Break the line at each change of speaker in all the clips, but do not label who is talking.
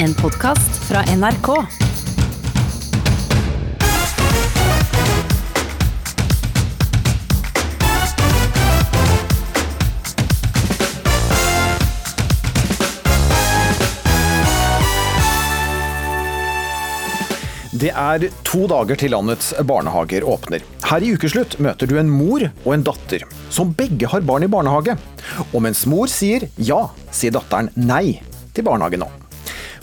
En podkast fra NRK.
Det er to dager til landets barnehager åpner. Her i Ukeslutt møter du en mor og en datter, som begge har barn i barnehage. Og mens mor sier ja, sier datteren nei til barnehage nå.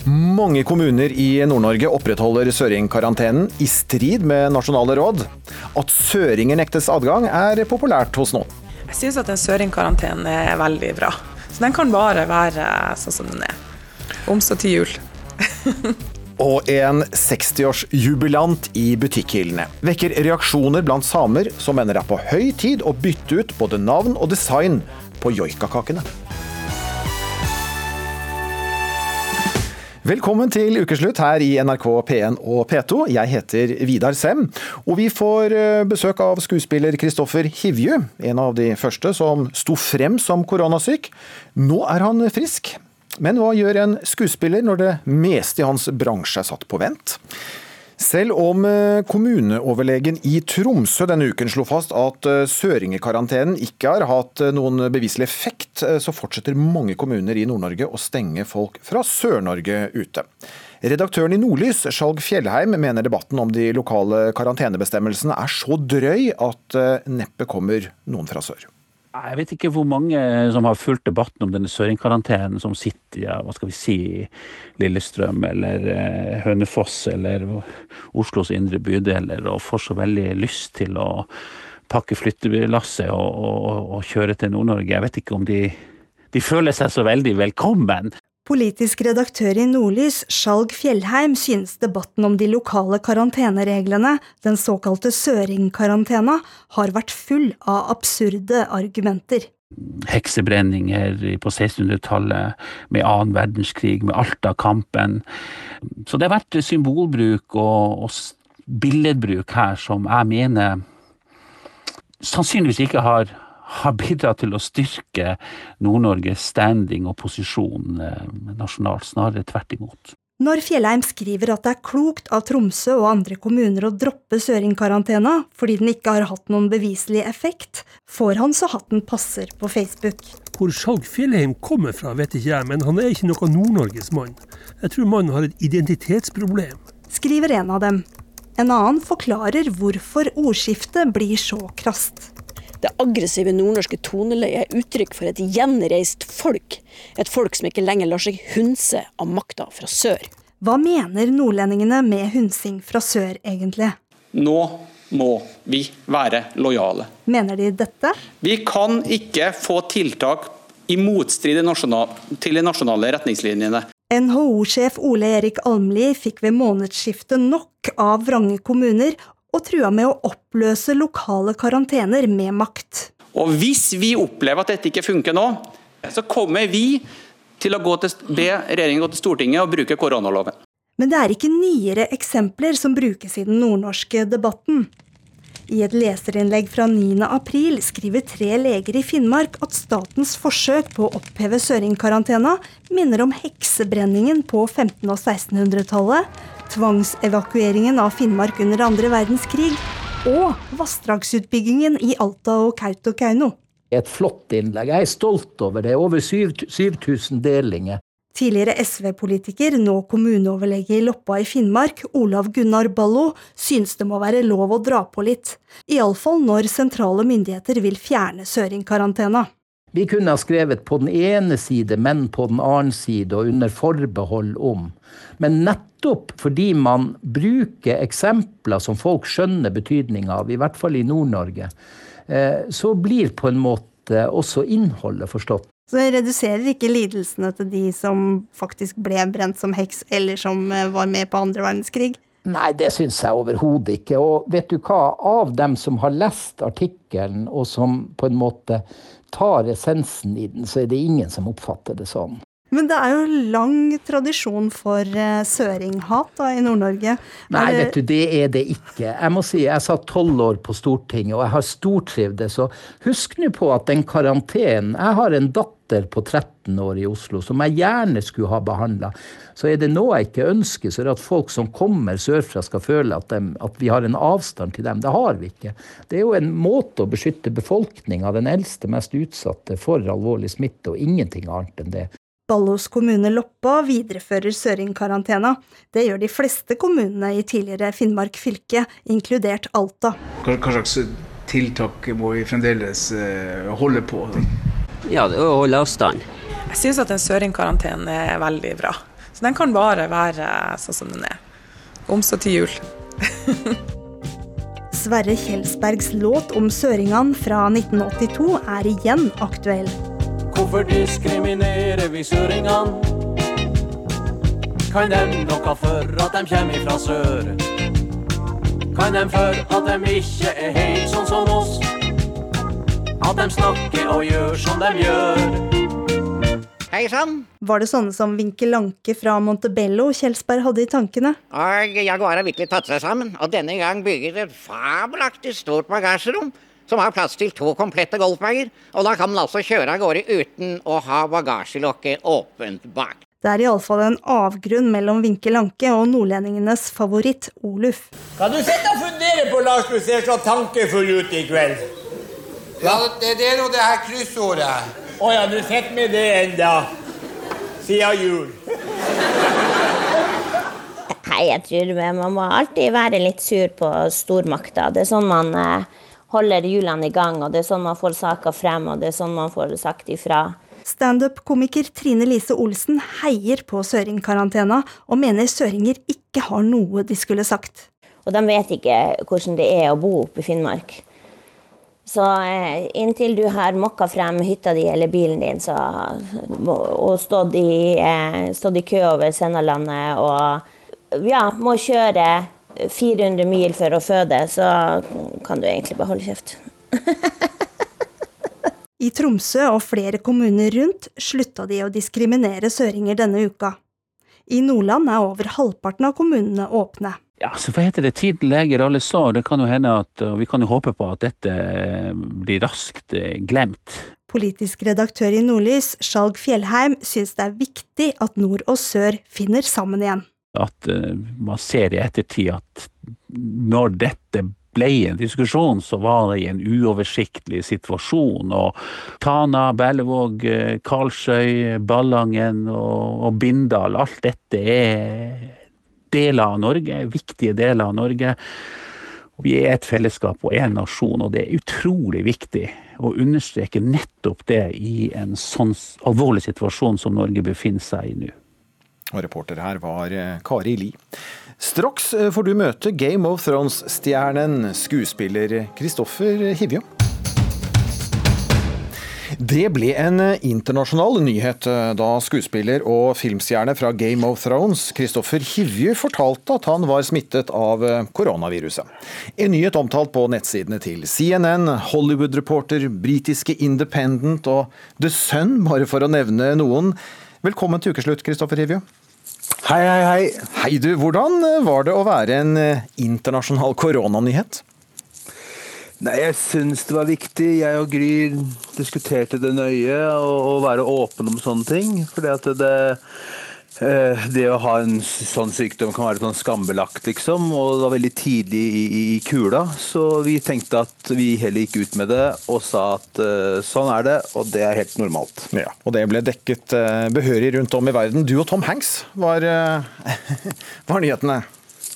Mange kommuner i Nord-Norge opprettholder søringkarantenen i strid med nasjonale råd. At søringer nektes adgang er populært hos noen.
Jeg syns at en søringkarantene er veldig bra. Så den kan bare være sånn som den er. Om så til jul.
Og en 60-årsjubilant i butikkhyllene vekker reaksjoner blant samer som mener det er på høy tid å bytte ut både navn og design på joikakakene. Velkommen til ukeslutt her i NRK P1 og P2. Jeg heter Vidar Sem, og vi får eh, besøk av skuespiller Kristoffer Hivju, en av de første som sto frem som koronasyk. Nå er han frisk. Men hva gjør en skuespiller når det meste i hans bransje er satt på vent? Selv om eh, kommuneoverlegen i Tromsø denne uken slo fast at eh, søringekarantenen ikke har hatt eh, noen beviselig effekt, så fortsetter mange kommuner i Nord-Norge å stenge folk fra Sør-Norge ute. Redaktøren i Nordlys, Skjalg Fjellheim, mener debatten om de lokale karantenebestemmelsene er så drøy at neppe kommer noen fra sør.
Jeg vet ikke hvor mange som har fulgt debatten om denne søringkarantenen, som sitter ja, hva skal vi si, Lillestrøm eller eh, Hønefoss eller Oslos indre bydeler og får så veldig lyst til å pakke flyttelasset og, og, og, kjøre til Nord-Norge. Jeg vet ikke om de, de føler seg så veldig velkommen.
Politisk redaktør i Nordlys, Skjalg Fjellheim, synes debatten om de lokale karantenereglene, den såkalte søringkarantena, har vært full av absurde argumenter.
Heksebrenninger på 1600-tallet, med annen verdenskrig, med Alta-kampen. Så det har vært symbolbruk og, og billedbruk her som jeg mener sannsynligvis ikke har har bidratt til å styrke Nord-Norges standing og posisjon eh, nasjonalt, snarere tvert imot.
Når Fjellheim skriver at det er klokt av Tromsø og andre kommuner å droppe søringkarantena fordi den ikke har hatt noen beviselig effekt, får han så hatten passer på Facebook.
Hvor Skjalg Fjellheim kommer fra, vet ikke jeg, men han er ikke noen Nord-Norges mann. Jeg tror mannen har et identitetsproblem.
Skriver en av dem. En annen forklarer hvorfor ordskiftet blir så krast.
Det aggressive nordnorske toneleiet er uttrykk for et gjenreist folk. Et folk som ikke lenger lar seg hunse av makta fra sør.
Hva mener nordlendingene med hunsing fra sør, egentlig?
Nå må vi være lojale.
Mener de dette?
Vi kan ikke få tiltak i motstrid til de nasjonale retningslinjene.
NHO-sjef Ole Erik Almli fikk ved månedsskiftet nok av vrange kommuner og trua med å oppløse lokale karantener med makt.
Og Hvis vi opplever at dette ikke funker nå, så kommer vi til å til, be regjeringen gå til Stortinget og bruke koronaloven.
Men det er ikke nyere eksempler som brukes i den nordnorske debatten. I et leserinnlegg fra 9. april skriver tre leger i Finnmark at statens forsøk på å oppheve søringkarantena minner om heksebrenningen på 1500- og 1600-tallet, tvangsevakueringen av Finnmark under andre verdenskrig og vassdragsutbyggingen i Alta og Kautokeino.
Et flott innlegg. Jeg er stolt over det. Over 7000 delinger.
Tidligere SV-politiker, nå kommuneoverlege i Loppa i Finnmark, Olav Gunnar Ballo, syns det må være lov å dra på litt. Iallfall når sentrale myndigheter vil fjerne søringkarantena.
Vi kunne ha skrevet på den ene side, men på den annen side, og under forbehold om. Men nettopp fordi man bruker eksempler som folk skjønner betydninga av, i hvert fall i Nord-Norge, eh, så blir på en måte også innholdet forstått.
Så det reduserer ikke lidelsene til de som faktisk ble brent som heks, eller som eh, var med på andre verdenskrig?
Nei, det syns jeg overhodet ikke. Og vet du hva, av dem som har lest artikkelen, og som på en måte tar essensen i den, så er det ingen som oppfatter det sånn.
Men det er jo lang tradisjon for uh, søringhat i Nord-Norge.
Nei, vet du, det er det ikke. Jeg må si, jeg satt tolv år på Stortinget, og jeg har stortrivdes. Og husk nå på at den karantenen Jeg har en datter datter på 13 år i Oslo, som jeg gjerne skulle ha behandla. Så er det noe jeg ikke ønsker, så er det at folk som kommer sørfra skal føle at, de, at, vi har en avstand til dem. Det har vi ikke. Det er jo en måte å beskytte befolkninga, den eldste, mest utsatte, for alvorlig smitte, og ingenting annet enn det.
Ballos kommune Loppa viderefører Søring-karantena. Det gjør de fleste kommunene i tidligere Finnmark fylke, inkludert Alta.
Hva, hva slags tiltak må vi fremdeles uh, holde på?
Ja, det er å holde avstand.
Jeg syns at en Søring-karantene er veldig bra. Så den kan bare være sånn som den er. Om så til jul.
Sverre Kjelsbergs låt om søringene fra 1982 er igjen aktuell.
Hvorfor diskriminerer vi søringene? Kan dem noe for at de kommer ifra sør? Kan dem for at de ikke er helt sånn som oss? At de snakker og gjør som de gjør?
Hei sann.
Var det sånne som Vinke Lanke fra Montebello Kjelsberg hadde i tankene?
Og Jaguar har virkelig tatt seg sammen, og denne gang bygget et fabelaktig stort bagasjerom som har plass til to komplette golfbager, og da kan man altså kjøre av gårde uten å ha bagasjelokket åpent bak.
Det er iallfall en avgrunn mellom Vinke Lanke og nordlendingenes favoritt Oluf.
Kan du sitte og fundere på, Lars, du ser så tankefull ut i kveld?
Ja, det, det er nå det her kryssordet.
Å ja, du sitter med det enda. Siden jul.
Nei, jeg tror man må alltid være litt sur på stormakta. Det er sånn man eh, holder hjulene i gang, og det er sånn man får saker frem, og det er sånn man får sagt ifra.
Standup-komiker Trine Lise Olsen heier på søringkarantena, og mener søringer ikke har noe de skulle sagt.
Og de vet ikke hvordan det er å bo oppe i Finnmark. Så eh, inntil du har mokka frem hytta di eller bilen din så, og stått i, eh, stått i kø over Sennalandet og ja, må kjøre 400 mil for å føde, så kan du egentlig bare holde kjeft.
I Tromsø og flere kommuner rundt slutta de å diskriminere søringer denne uka. I Nordland er over halvparten av kommunene åpne.
Ja, så hva heter det, Tiden leger alle sår. Det kan jo hende at, Vi kan jo håpe på at dette blir raskt eh, glemt.
Politisk redaktør i Nordlys, Skjalg Fjellheim, syns det er viktig at nord og sør finner sammen igjen
at uh, man ser i ettertid at når dette ble en diskusjon, så var det i en uoversiktlig situasjon. Og Tana, Berlevåg, eh, Karlsøy, Ballangen og, og Bindal, alt dette er deler av Norge, viktige deler av Norge. Og vi er et fellesskap og en nasjon, og det er utrolig viktig å understreke nettopp det i en sånn alvorlig situasjon som Norge befinner seg i nå.
Og reporter her var eh, Kari Li. Straks eh, får du møte Game of Thrones-stjernen skuespiller Kristoffer Hivju. Det ble en eh, internasjonal nyhet da skuespiller og filmstjerne fra Game of Thrones, Kristoffer Hivju, fortalte at han var smittet av koronaviruset. En nyhet omtalt på nettsidene til CNN, Hollywood-reporter, britiske Independent og The Sun, bare for å nevne noen. Velkommen til ukeslutt, Kristoffer Hivju.
Hei, hei, hei.
Hei du, Hvordan var det å være en eh, internasjonal koronanyhet?
Nei, Jeg syns det var viktig. Jeg og Gry diskuterte det nøye, å være åpen om sånne ting. Fordi at det, Eh, det å ha en sånn sykdom kan være sånn skambelagt, liksom. Og det var veldig tidlig i, i, kula, så vi tenkte at vi heller gikk ut med det og sa at uh, sånn er det, og det er helt normalt.
Ja, Og det ble dekket uh, behørig rundt om i verden. Du og Tom Hanks var, var nyhetene.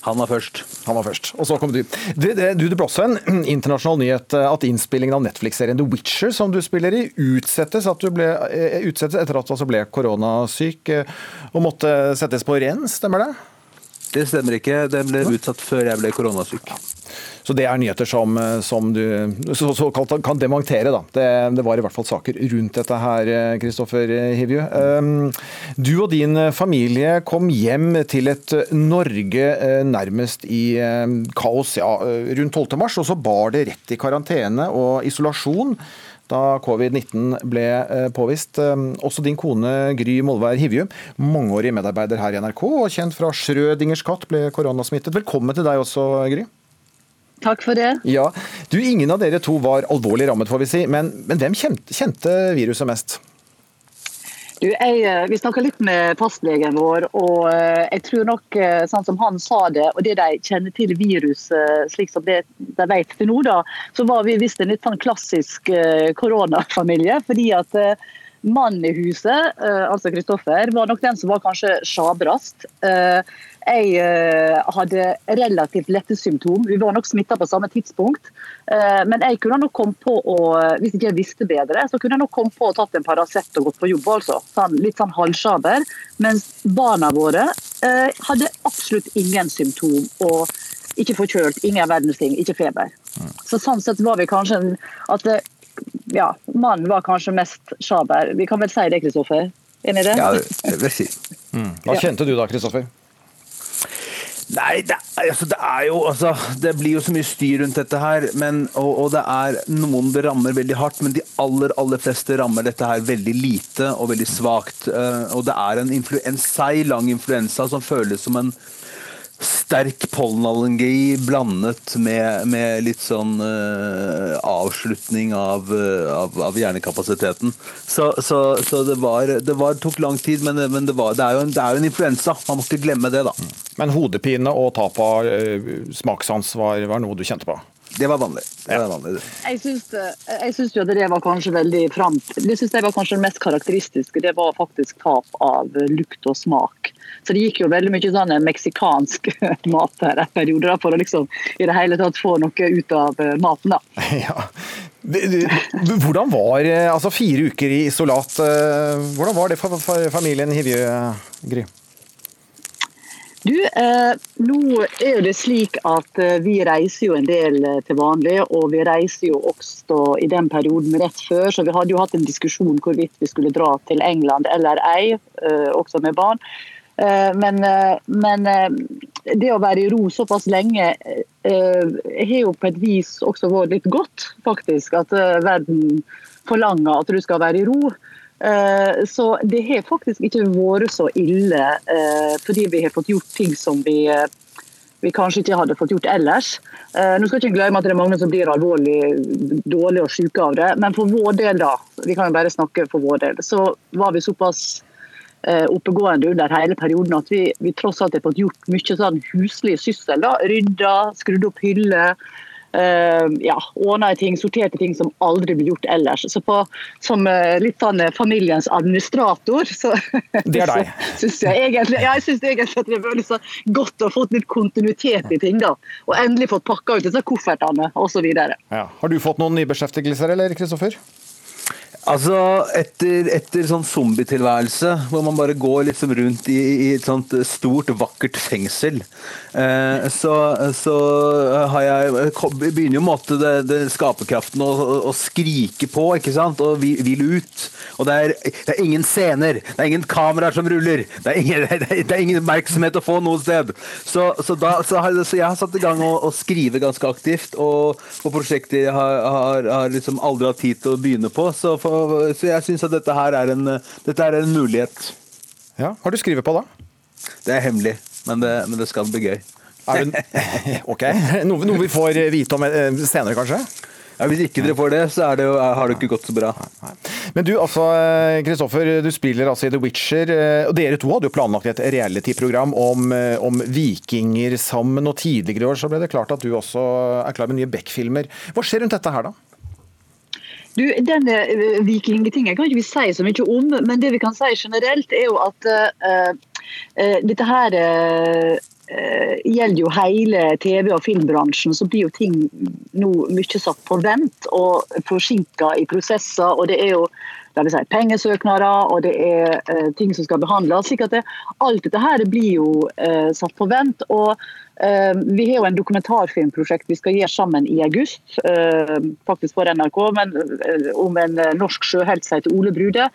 Han var først.
Han var først. Og så kom du. Du, det, du, det ble også en internasjonal nyhet eh, at innspillingen av Netflix-serien The Witcher, som du spiller i, utsettes, ble, eh, utsettes etter at du altså ble koronasyk eh, og måtte settes på ren, stemmer det?
Det stemmer ikke. Den ble utsatt før jeg ble koronasyk.
Så det er nyheter som, som du så, så kan dementere, da. Det, det, var i hvert fall saker rundt dette her, Kristoffer Hivju. Um, du og din familie kom hjem til et Norge uh, nærmest i kaos ja, rundt 12. mars, og så bar det rett i karantene og isolasjon da covid-19 ble uh, påvist. Um, også din kone Gry Molvær Hivju, mangeårig medarbeider her i NRK og kjent fra Schrødingers katt, ble koronasmittet. Velkommen til deg også, Gry.
Takk for det.
Ja, du, Ingen av dere to var alvorlig rammet, får vi si. Men, men hvem kjente, kjente, viruset mest?
Du, jeg, eh, vi snakka litt med fastlegen vår, og eh, jeg tror nok, eh, sånn som han sa det, og det de kjenner til viruset, slik som det de vet til nå, da, så var vi visst en litt sånn klassisk koronafamilie. Fordi at mannen i huset, eh, altså Kristoffer, var nok den som var kanskje sjabrast. Eh, jeg eh, hadde relativt lette symptom. Vi var nok smitta på samme tidspunkt. Men jeg kunne nok komme på å, hvis ikke jeg visste bedre, så kunne jeg nok komme på å tatt en Paracet og gått på jobb. altså. Sånn, litt sånn halvsjaber. Mens barna våre hadde absolutt ingen symptom. og ikke forkjølt, ingen verdens ting, ikke feber. Så sånn sett var vi kanskje at det, ja, mannen var kanskje mest sjaber. Vi kan vel si det, Kristoffer? Enig i det?
Ja, det vil si. si.
Hva kjente du da, Kristoffer?
Nei, det, altså, det er jo altså, Det blir jo så mye styr rundt dette her. Men, og, og det er noen det rammer veldig hardt, men de aller aller fleste rammer dette her veldig lite og veldig svakt. Eh, og det er en, influ, en seig, lang influensa som føles som en sterk pollenallergi blandet med, med litt sånn uh, avslutning av, uh, av, av hjernekapasiteten. Så, så, så det, var, det var, tok lang tid, men, men det, var, det, er jo en, det er jo en influensa. Man må ikke glemme det, da.
Men hodepine og tap av uh, smakssans var, var noe du kjente på?
Det var vanlig. Det var vanlig.
Jeg syns, jeg syns jo at det var kanskje veldig framt. Det syns jeg var kanskje det mest karakteristiske. Det var faktisk tap av lukt og smak. Så det gikk jo veldig mye sånn meksikansk mat her en periode for å liksom i det hele tatt få noe ut av eh, maten. da.
Ja. Hvordan var eh, altså fire uker i isolat, eh, hvordan var det for, familien Hivjø, Gry?
Du, eh, nå er jo det slik at eh, vi reiser jo en del eh, til vanlig, og vi reiser jo også i den perioden rett før, så vi hadde jo hatt en diskusjon hvorvidt vi skulle dra til England eller ei, eh, også med barn. Eh, men, eh, men eh, det å være i ro såpass lenge har jo på et vis også vært litt godt, faktisk. At verden forlanger at du skal være i ro. Så det har faktisk ikke vært så ille, fordi vi har fått gjort ting som vi, vi kanskje ikke hadde fått gjort ellers. Eh, Nå skal ikke glemme at det er mange som blir alvorlig dårlige og syke av det, men for vår del, da, vi kan jo bare snakke for vår del, så var vi såpass oppegående under hele perioden at vi, vi tross alt har fått gjort mye sånn huslig syssel. da, Rydda, skrudd opp hyller. Uh, ja, ordna i ting, sorterte ting som aldri blir gjort ellers. Så på, Som uh, litt sånn eh, familiens administrator, så,
Det er deg.
så syns jeg egentlig, ja, jeg synes egentlig at det veldig så godt å ha fått litt kontinuitet i ting. da, Og endelig fått pakka ut disse koffertene osv.
Ja. Har du fått noen nybeskjeftigelser, eller Kristoffer?
Altså, etter, etter sånn zombietilværelse, hvor man bare går liksom rundt i, i et sånt stort, vakkert fengsel, eh, så, så har jeg begynner jo måtte det, det skaperkraften å, å, skrike på, ikke sant, og vil, vil ut. Og det er, det er ingen scener, det er ingen kameraer som ruller, det er ingen, det er, er ingen oppmerksomhet å få noe sted. Så, så, da, så, har, så jeg har satt i gang å, å skrive ganske aktivt, og og prosjekter jeg har, har, har liksom aldri hatt tid til å begynne på, så, for, så jeg syns at dette her er en, dette er en mulighet.
Ja, Har du skrevet på da?
Det er hemmelig, men det, men det skal bli gøy.
Er du, ok, noe, noe vi får vite om eh, senere, kanskje?
Ja, Hvis ikke dere får det, så det jo, har det ikke gått så bra.
Men du, altså, Kristoffer, du spiller altså i The Witcher, eh, og dere to hadde jo planlagt et reality-program om, eh, om vikinger sammen, og tidligere i år så ble det klart at du også er klar med nye Beck-filmer. Hva skjer rundt dette her, da?
Du, denne uh, vikingtingen kan ikke vi si så mye om, men det vi kan si generelt, er jo at uh, uh, dette her eh, eh, gjelder jo hele TV- og filmbransjen. Så blir jo ting nå mye satt på vent og forsinka i prosesser. og det er jo det si, pengesøknader og det er eh, ting som skal behandles. slik at det, Alt dette her blir jo eh, satt på vent. og eh, Vi har jo en dokumentarfilmprosjekt vi skal gjøre sammen i august, eh, faktisk for NRK, men eh, om en eh, norsk sjøhelt som heter Ole Brude.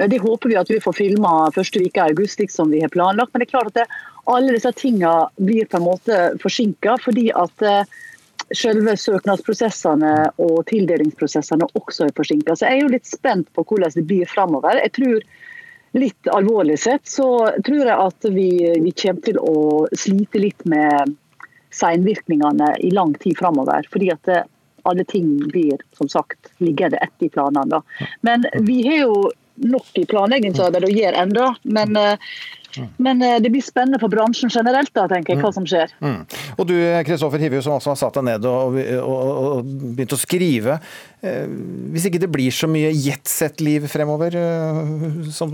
Eh, Det håper vi at vi får filma første uke i august, slik som vi har planlagt. Men det er klart at det, alle disse tingene blir på en måte forsinka fordi at eh, selve søknadsprosessene og tildelingsprosessene også er forsinka. Så jeg er jo litt spent på hvordan det blir framover. Jeg tror litt alvorlig sett så tror jeg at vi, vi kommer til å slite litt med seinvirkningene i lang tid framover. Fordi at det, alle ting blir som sagt liggende etter planene. da. Men vi har jo nok i planleggingsarbeidet å gjøre enda. Men, eh, men eh, det blir spennende for bransjen generelt, da, tenker jeg, hva som skjer.
Mm. Og du Kristoffer Hivju, som altså har satt deg ned og, og, og begynt å skrive. Eh, hvis ikke det blir så mye jetsett-liv fremover eh, som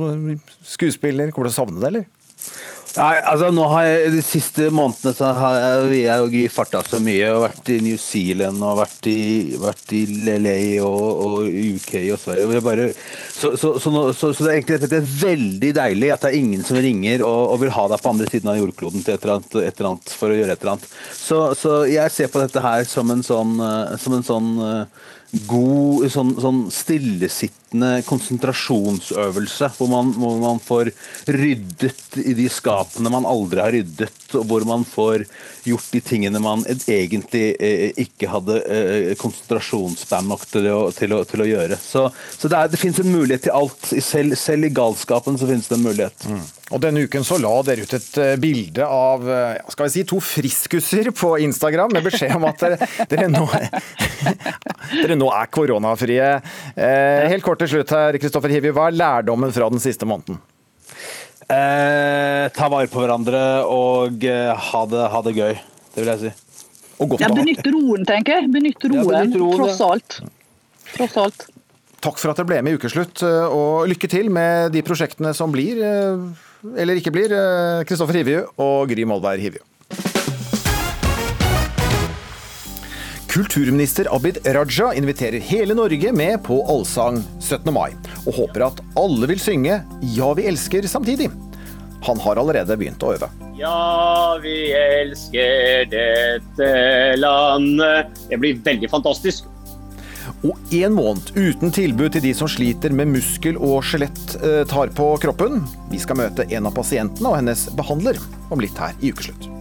skuespiller, kommer du til å savne det, eller?
Nei, altså nå har jeg De siste månedene så har jeg, jeg Gry farta så mye. og Vært i New Zealand og vært i, vært i LA og, og UK og Sverige. jeg Bare, så, så, så, nå, så, det er egentlig det er veldig deilig at det er ingen som ringer og, og vil ha deg på andre siden av jordkloden til et eller annet, et eller annet for å gjøre et eller annet. Så, så jeg ser på dette her som en sånn, eh, som en sånn eh, god sånn, sånn stillesittende konsentrasjonsøvelse, hvor man, hvor man, får ryddet i de skapene man aldri har ryddet, og hvor man får gjort de tingene man egentlig eh, ikke hadde eh, konsentrasjonsspan nok til å, til, å, til å, gjøre. Så, så det, er, det finnes en mulighet til alt. Selv, selv i galskapen så finnes det en mulighet. Mm.
Og Denne uken så la dere ut et eh, bilde av skal vi si, to friskuser på Instagram med beskjed om at dere, dere, nå, dere nå, er koronafrie. Eh, helt kort til slutt her, Kristoffer Hivju, hva er lærdommen fra den siste måneden?
Eh, ta vare på hverandre og eh, ha, det, ha, det, gøy. Det vil jeg si.
ja, Benytt roen, tenker jeg. Benytt roen, ja, benytt roen tross alt. Tross alt.
Takk for at dere ble med i Ukeslutt, og lykke til med de prosjektene som blir eller ikke blir, Kristoffer Hivju og Gry Molberg Hivju. Kulturminister Abid Raja inviterer hele Norge med på Allsang 17. mai, og håper at alle vil synge 'Ja, vi elsker' samtidig. Han har allerede begynt å øve.
Ja, vi elsker dette landet. Det blir veldig fantastisk.
Og en måned uten tilbud til de som sliter med muskel og skjelett eh, på kroppen. Vi skal møte en av pasientene og hennes behandler om litt her i Ukeslutt.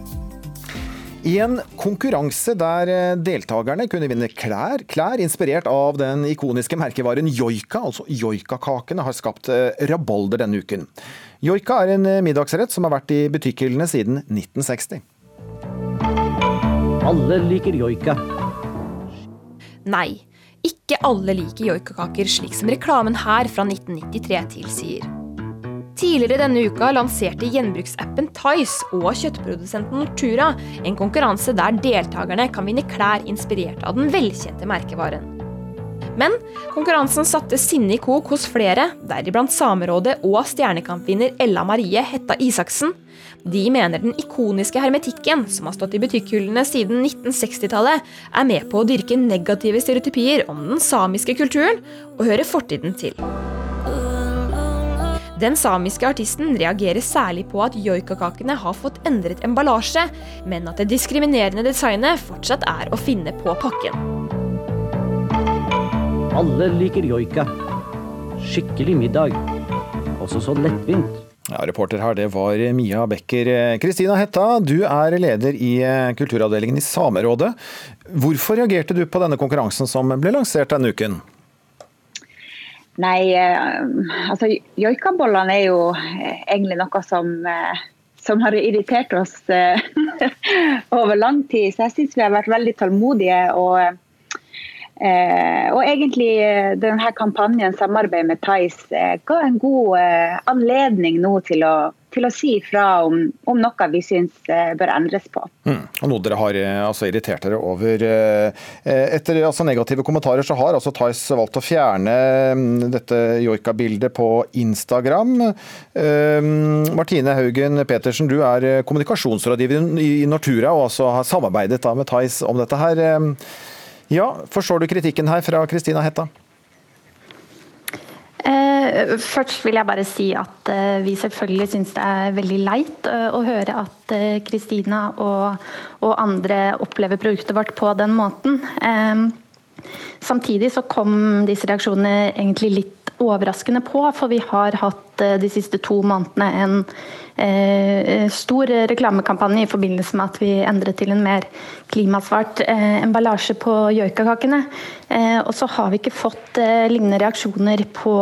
I en konkurranse der eh, deltakerne kunne vinne klær, klær inspirert av den ikoniske merkevaren joika, altså joikakakene, har skapt eh, rabalder denne uken. Joika er en middagsrett som har vært i butikkhyllene siden 1960.
Alle liker joika.
Nei, ikke alle liker joikakaker slik som reklamen her fra 1993 tilsier. Tidligere denne uka lanserte gjenbruksappen Tice og kjøttprodusenten Nortura en konkurranse der deltakerne kan vinne klær inspirert av den velkjente merkevaren. Men konkurransen satte sinne i kok hos flere, deriblant Samerådet og Stjernekamp-vinner Ella Marie Hetta Isaksen. De mener den ikoniske hermetikken, som har stått i butikkhyllene siden 1960-tallet, er med på å dyrke negative stereotypier om den samiske kulturen, og hører fortiden til. Den samiske artisten reagerer særlig på at joikakakene har fått endret emballasje, men at det diskriminerende designet fortsatt er å finne på pakken.
Alle liker joika. Skikkelig middag. Også så lettvint.
Ja, Reporter her, det var Mia Becker. Kristina Hetta, du er leder i kulturavdelingen i Samerådet. Hvorfor reagerte du på denne konkurransen som ble lansert denne uken?
Nei, eh, altså joikabollene er jo egentlig noe som, eh, som har irritert oss eh, over lang tid. Så jeg syns vi har vært veldig tålmodige. og Eh, og egentlig eh, denne kampanjen samarbeid med eh, ga en god eh, anledning nå til å, til å si fra om, om, noe vi syns eh, bør endres på.
Mm. Og Noe dere har eh, altså, irritert dere over. Etter altså, negative kommentarer så har altså Tice valgt å fjerne mm, dette joikabildet på Instagram. Martine Haugen Petersen, du er kommunikasjonsrådgiver i Nortura og altså har samarbeidet da, med Tice om dette her. Ja, Forstår du kritikken her fra Kristina Hetta?
Eh, først vil jeg bare si at eh, vi selvfølgelig syns det er veldig leit eh, å høre at Kristina og, og, andre opplever produktet vårt på den måten. Samtidig så kom disse reaksjonene egentlig litt overraskende på, for vi har hatt eh, de siste to månedene en eh, stor reklamekampanje i forbindelse med at vi endret til en mer klimasvart eh, emballasje på joikakakene. Eh, og så har vi ikke fått eh, lignende reaksjoner på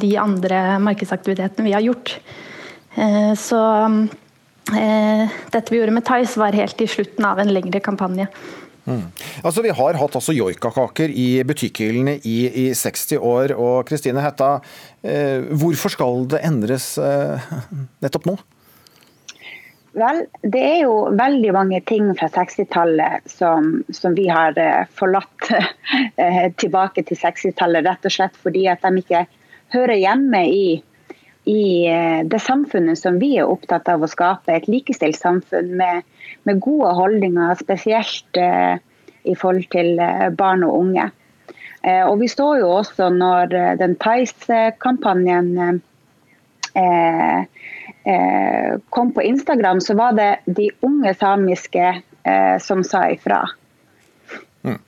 de andre markedsaktivitetene vi har gjort. Eh, så dette vi gjorde med Tice var helt i slutten av en lengre kampanje.
Mm. Altså, Vi har hatt altså joikakaker i butikkhyllene i, i 60 år. og Kristine Hetta, eh, hvorfor skal det endres eh, nettopp nå?
Vel, det er jo veldig mange ting fra 60-tallet som, som, vi har eh, forlatt eh, tilbake til 60-tallet, rett og slett fordi at de ikke hører hjemme i, i eh, det samfunnet som vi er opptatt av å skape, et likestilt samfunn med med gode holdninger, spesielt eh, i forhold til eh, barn og unge. Eh, og Vi så jo også når den Tice-kampanjen kom på Instagram, så var det de unge samiske som sa ifra.
Mm.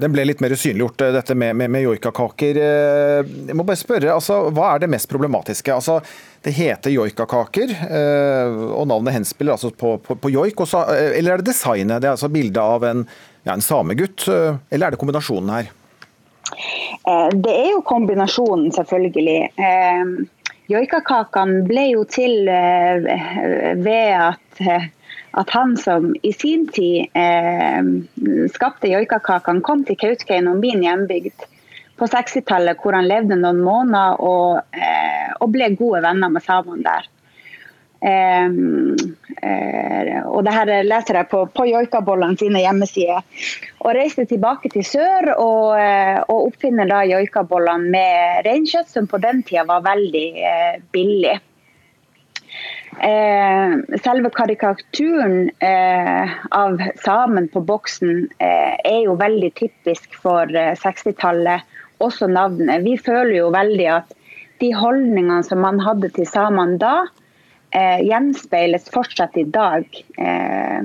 Den ble litt mer synliggjort, dette med, med, med joikakaker. Jeg må bare spørre, altså, Hva er det mest problematiske? Altså, det heter joikakaker, eh, og navnet henspiller altså på, på, på joik. Også, eh, eller er det designet? Det er altså bildet av en, ja, en samegutt, eh, eller er det kombinasjonen her?
Det er jo kombinasjonen, selvfølgelig. Joikakakene ble jo til ved at, at han som i sin tid skapte joikakakene, kom til Kautokeino, min hjembygd på 60-tallet, hvor han levde noen måneder og, eh, og ble gode venner med samene der. Eh, uh, og det her leser jeg på, på joikabollene sine hjemmesider. Og reiste tilbake til sør og, uh, og oppfinner da joikabollene med reinkjøtt, som på den tida var veldig uh, billig. Selve karikaturen av samen på boksen er jo veldig typisk for 60-tallet også navnet. Vi føler jo veldig at de holdningene som man hadde til samene da, eh, gjenspeiles fortsatt i dag eh,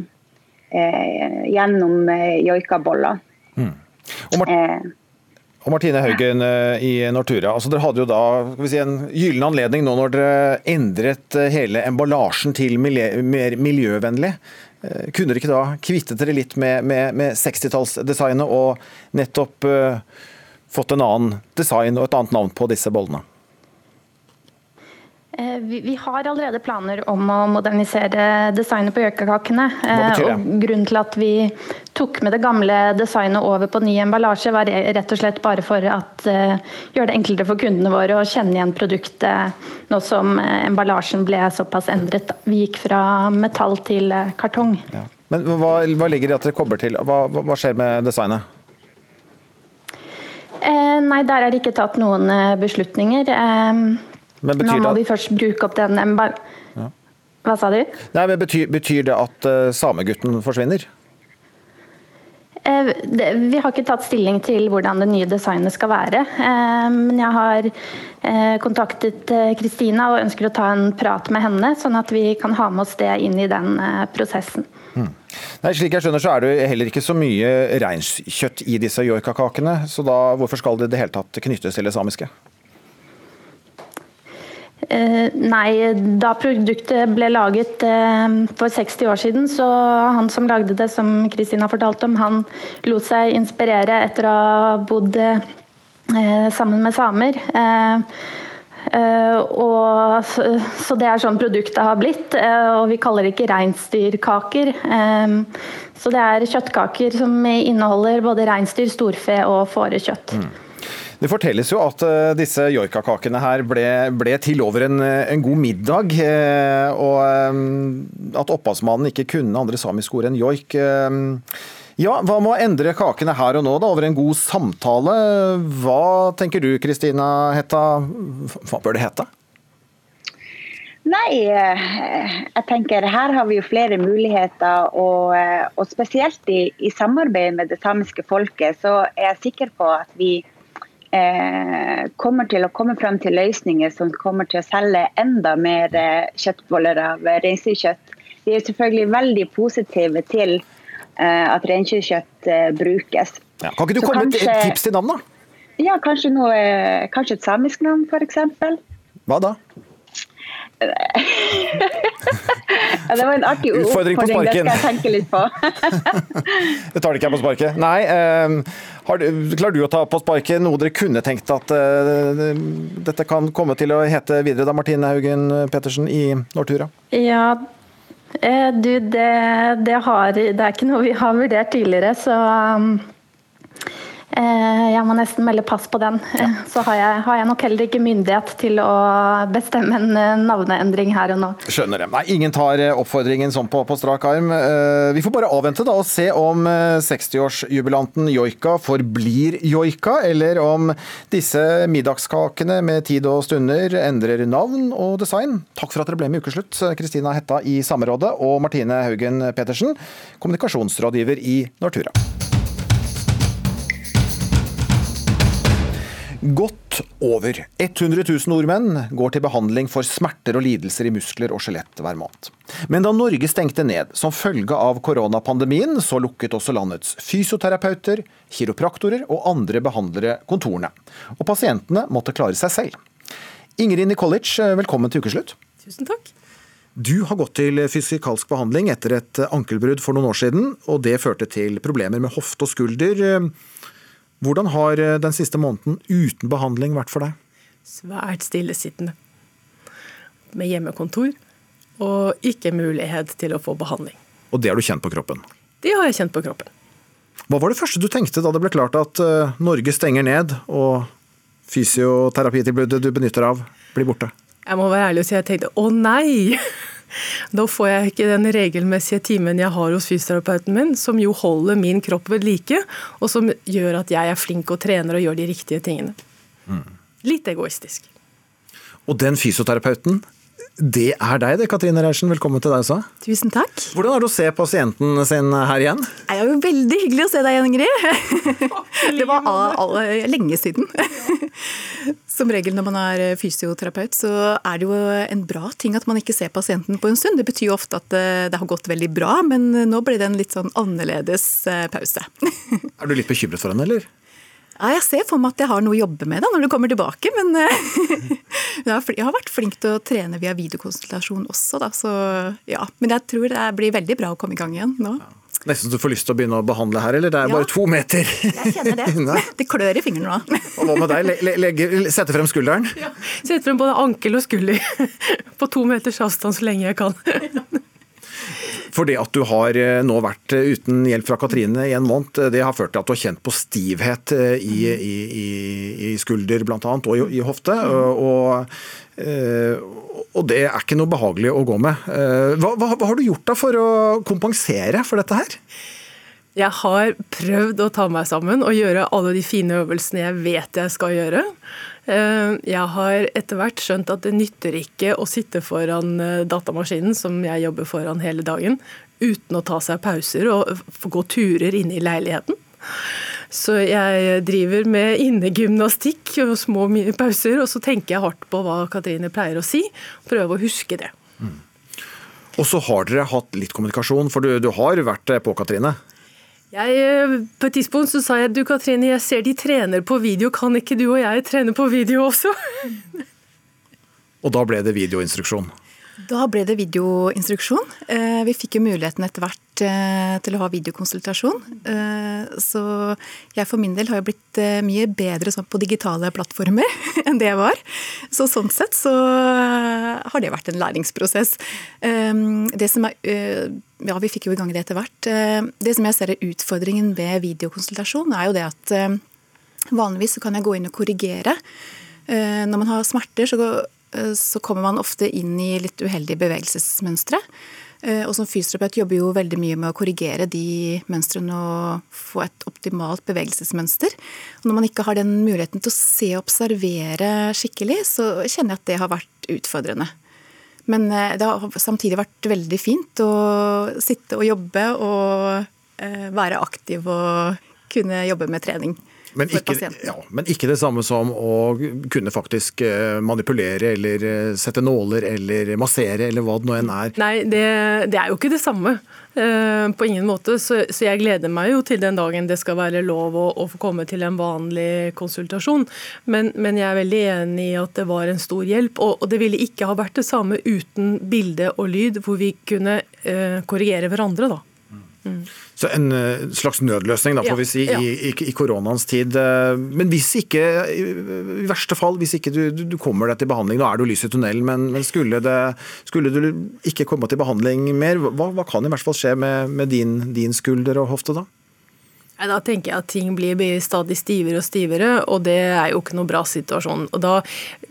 eh, gjennom eh, joikaboller. Mm.
Og, eh. Og Martine Haugen eh, i Nortura, altså dere hadde jo da si, en gyllen anledning nå når dere endret hele emballasjen til miljø mer miljøvennlig. Kunne dere ikke da kvittet dere litt med, med, med 60-tallsdesignet og nettopp fått en annen design og et annet navn på disse bollene?
Eh, vi, har allerede planer om å modernisere designet på gjøkakakene. Eh, grunnen til at vi tok med det gamle designet over på ny emballasje, var rett og slett bare for å uh, gjøre det enklere for kundene våre å kjenne igjen produktet nå som emballasjen ble såpass endret. Vi gikk fra metall til kartong. Ja.
Men hva, hva ligger i at dere kobler til? Hva, hva skjer med designet?
Eh, nei, der er det ikke tatt noen eh, beslutninger. betyr nå må vi først bruke opp den ja. Hva sa du?
Nei, men betyr, betyr det at uh, samegutten forsvinner?
Eh, det, vi har ikke tatt stilling til hvordan det nye designet skal være. Eh, men jeg har eh, kontaktet Kristina og ønsker å ta en prat med henne, sånn at vi kan ha med oss det inn i den prosessen.
Mm. Nei, slik jeg skjønner så er det heller ikke så mye reinkjøtt i disse joikakakene, så da hvorfor skal det i det hele tatt knyttes til det samiske?
Uh, nei, da produktet ble laget uh, for 60 år siden, så han som lagde det, som Kristina fortalte om, han lot seg inspirere etter å ha bodd uh, sammen med samer. Og, så, det er sånn produktet har blitt. Og vi kaller det ikke reinsdyrkaker. Så det er kjøttkaker som inneholder både reinsdyr, storfe og fårekjøtt. Mm.
Det fortelles jo at uh, disse joikakakene her ble, ble, til over en, en god middag. og um, at opphavsmannen ikke kunne andre samiske ord enn joik. Ja, Hva med å endre kakene her og nå, da, over en god samtale? Hva tenker du Kristina Hetta, hva bør det hete?
Nei, eh, jeg tenker her har vi jo flere muligheter. Og, eh, og spesielt i, i, samarbeid med det samiske folket, så er jeg sikker på at vi eh, kommer til å komme frem til løsninger som kommer til å selge enda mer eh, kjøttboller av reinsdyrkjøtt. Vi er selvfølgelig veldig positive til Eh, at reinkjøttkjøtt eh, brukes.
Ja, kan ikke du komme med et tips til navn, da?
Ja, kanskje, noe, kanskje et samisk navn, f.eks.
Hva da?
ja, det var en artig
utfordring på sparken.
Det skal jeg tenke litt på.
det tar det ikke jeg på sparket. Nei, uh, du, klarer du å ta på sparket noe dere kunne tenkt at uh, dette kan komme til å hete videre, da, Martine Haugen Pettersen i Nortura?
Ja, Eh, du, det, det, har, det er ikke noe vi har vurdert tidligere, så um, jeg må nesten melde pass på den. Ja. Eh, så har jeg, har jeg, nok heller ikke myndighet til å bestemme en eh, navneendring her og nå.
Skjønner det. Nei, ingen tar oppfordringen sånn på, på, strak arm. Vi får bare avvente da og se om 60-årsjubilanten joika forblir joika, eller om disse middagskakene med tid og stunder endrer navn og design. Takk for at dere ble med i Ukeslutt, Kristina Hetta i Samerådet og Martine Haugen Petersen, kommunikasjonsrådgiver i Nortura. Godt over 100 000 nordmenn går til behandling for smerter og lidelser i muskler og skjelett hver måned. Men da Norge stengte ned som følge av koronapandemien, så lukket også landets fysioterapeuter, kiropraktorer og andre behandlere kontorene. Og pasientene måtte klare seg selv. Ingrid Nikolic, velkommen til ukeslutt.
Tusen takk.
Du har gått til fysikalsk behandling etter et ankelbrudd for noen år siden, og det førte til problemer med hofte og skulder. Hvordan har eh, den siste måneden uten behandling vært for deg?
Svært stillesittende. Med hjemmekontor og ikke mulighet til å få behandling.
Og det har du kjent på kroppen?
Det har jeg kjent på kroppen.
Hva var det første du tenkte da det ble klart at eh, Norge stenger ned og fysioterapitilbudet du benytter av, blir borte?
Jeg må være ærlig og si at jeg tenkte å nei! Da får jeg ikke den regelmessige timen jeg har hos fysioterapeuten min, som jo holder min kropp ved like, og som gjør at jeg er flink og trener og gjør de riktige tingene. Mm. Litt egoistisk.
Og den fysioterapeuten, det er deg det, Katrine Reiersen. Velkommen til deg også.
Tusen takk.
Hvordan er det å se pasienten sin her igjen?
Det er jo veldig hyggelig å se deg igjen, Ingrid. Det var all, all, lenge siden. Som regel når man er fysioterapeut, så er det jo en bra ting at man ikke ser pasienten på en stund. Det betyr jo ofte at eh, det har gått veldig bra, men nå ble det en litt sånn annerledes eh, pause.
Er du litt bekymret for henne, eller?
Ja, jeg ser for meg at jeg har noe å jobbe med da når du kommer tilbake, men eh, jeg har vært flink til å trene via videokonsultasjon også, da, så ja. Men jeg tror det blir veldig bra å komme i gang igjen nå. Ja.
Nesten så du får lyst til å begynne å behandle her, eller det er ja. bare to meter?
Jeg kjenner det. det klør i fingrene nå.
Og hva med deg? Legge, sette frem skulderen? Ja.
Sette frem både ankel og skulder på to meters avstand så lenge jeg kan.
For det at du har eh, nå vært eh, uten hjelp fra Katrine i en måned, eh, det har ført til at du har kjent på stivhet i, i, i, i skulder bl.a. og i, i hofte. Og, og, det er ikke noe behagelig å gå med. Hva, hva, hva har du gjort da for å kompensere for dette her?
Jeg har prøvd å ta meg sammen og gjøre alle de fine øvelsene jeg vet jeg skal gjøre. Eh, jeg har etter hvert skjønt at det nytter ikke å sitte foran eh, datamaskinen, som jeg jobber foran hele dagen, uten å ta seg pauser og gå turer inne i leiligheten. Så jeg driver med innegymnastikk og små pauser, og så tenker jeg hardt på hva Katrine pleier å si. Prøve å huske det. Mm.
Og så har dere hatt litt kommunikasjon, for du, du har vært på, Katrine?
Jeg, eh, på et tidspunkt så sa jeg du Katrine, jeg ser de trener på video, kan ikke du og jeg trene på video også?
og da ble det videoinstruksjon?
Da ble det videoinstruksjon. Eh, vi fikk jo muligheten etter hvert til å ha videokonsultasjon. Så jeg for min del har jo blitt mye bedre sånn på digitale plattformer enn det jeg var. Så sånn sett så har det vært en læringsprosess. Det som er ja, vi fikk jo i gang det etter hvert. Det som jeg ser er utfordringen ved videokonsultasjon, er jo det at vanligvis så kan jeg gå inn og korrigere. Når man har smerter, så Eh, så kommer man ofte inn i litt uheldige bevegelsesmønstre. Eh, og som fysioterapeut jobber jo veldig mye med å korrigere de mønstrene og få et optimalt bevegelsesmønster. Og når man ikke har den muligheten til å se og observere skikkelig, så kjenner jeg at det har vært utfordrende. Men eh, det har samtidig vært veldig fint å sitte og jobbe og være aktiv og kunne jobbe med trening.
Men ikke, ja, men ikke, det samme som å kunne faktisk eh, manipulere eller eh, sette nåler eller massere eller hva det nå enn er.
Nei, det, det er jo ikke det samme. Uh, på ingen måte. Så, så, jeg gleder meg jo til den dagen det skal være lov å, å få komme til en vanlig konsultasjon. Men, men, jeg er veldig enig i at det var en stor hjelp. Og, og det ville ikke ha vært det samme uten bilde og lyd, hvor vi kunne uh, korrigere hverandre, da.
Så En eh, slags nødløsning, da, får
Ja,
vi si,
ja.
i, i, koronaens tid. Eh, Men hvis ikke, i verste fall, hvis ikke du, du, du kommer deg til behandling, nå er jo lys i tunnelen, men, men skulle, det, skulle du ikke komme til behandling mer, hva, hva kan i hvert fall skje med, med din, din skulder og hofte da?
Nei, Da tenker jeg at ting blir stadig stivere og stivere, og det er jo ikke noe bra situasjon. Og da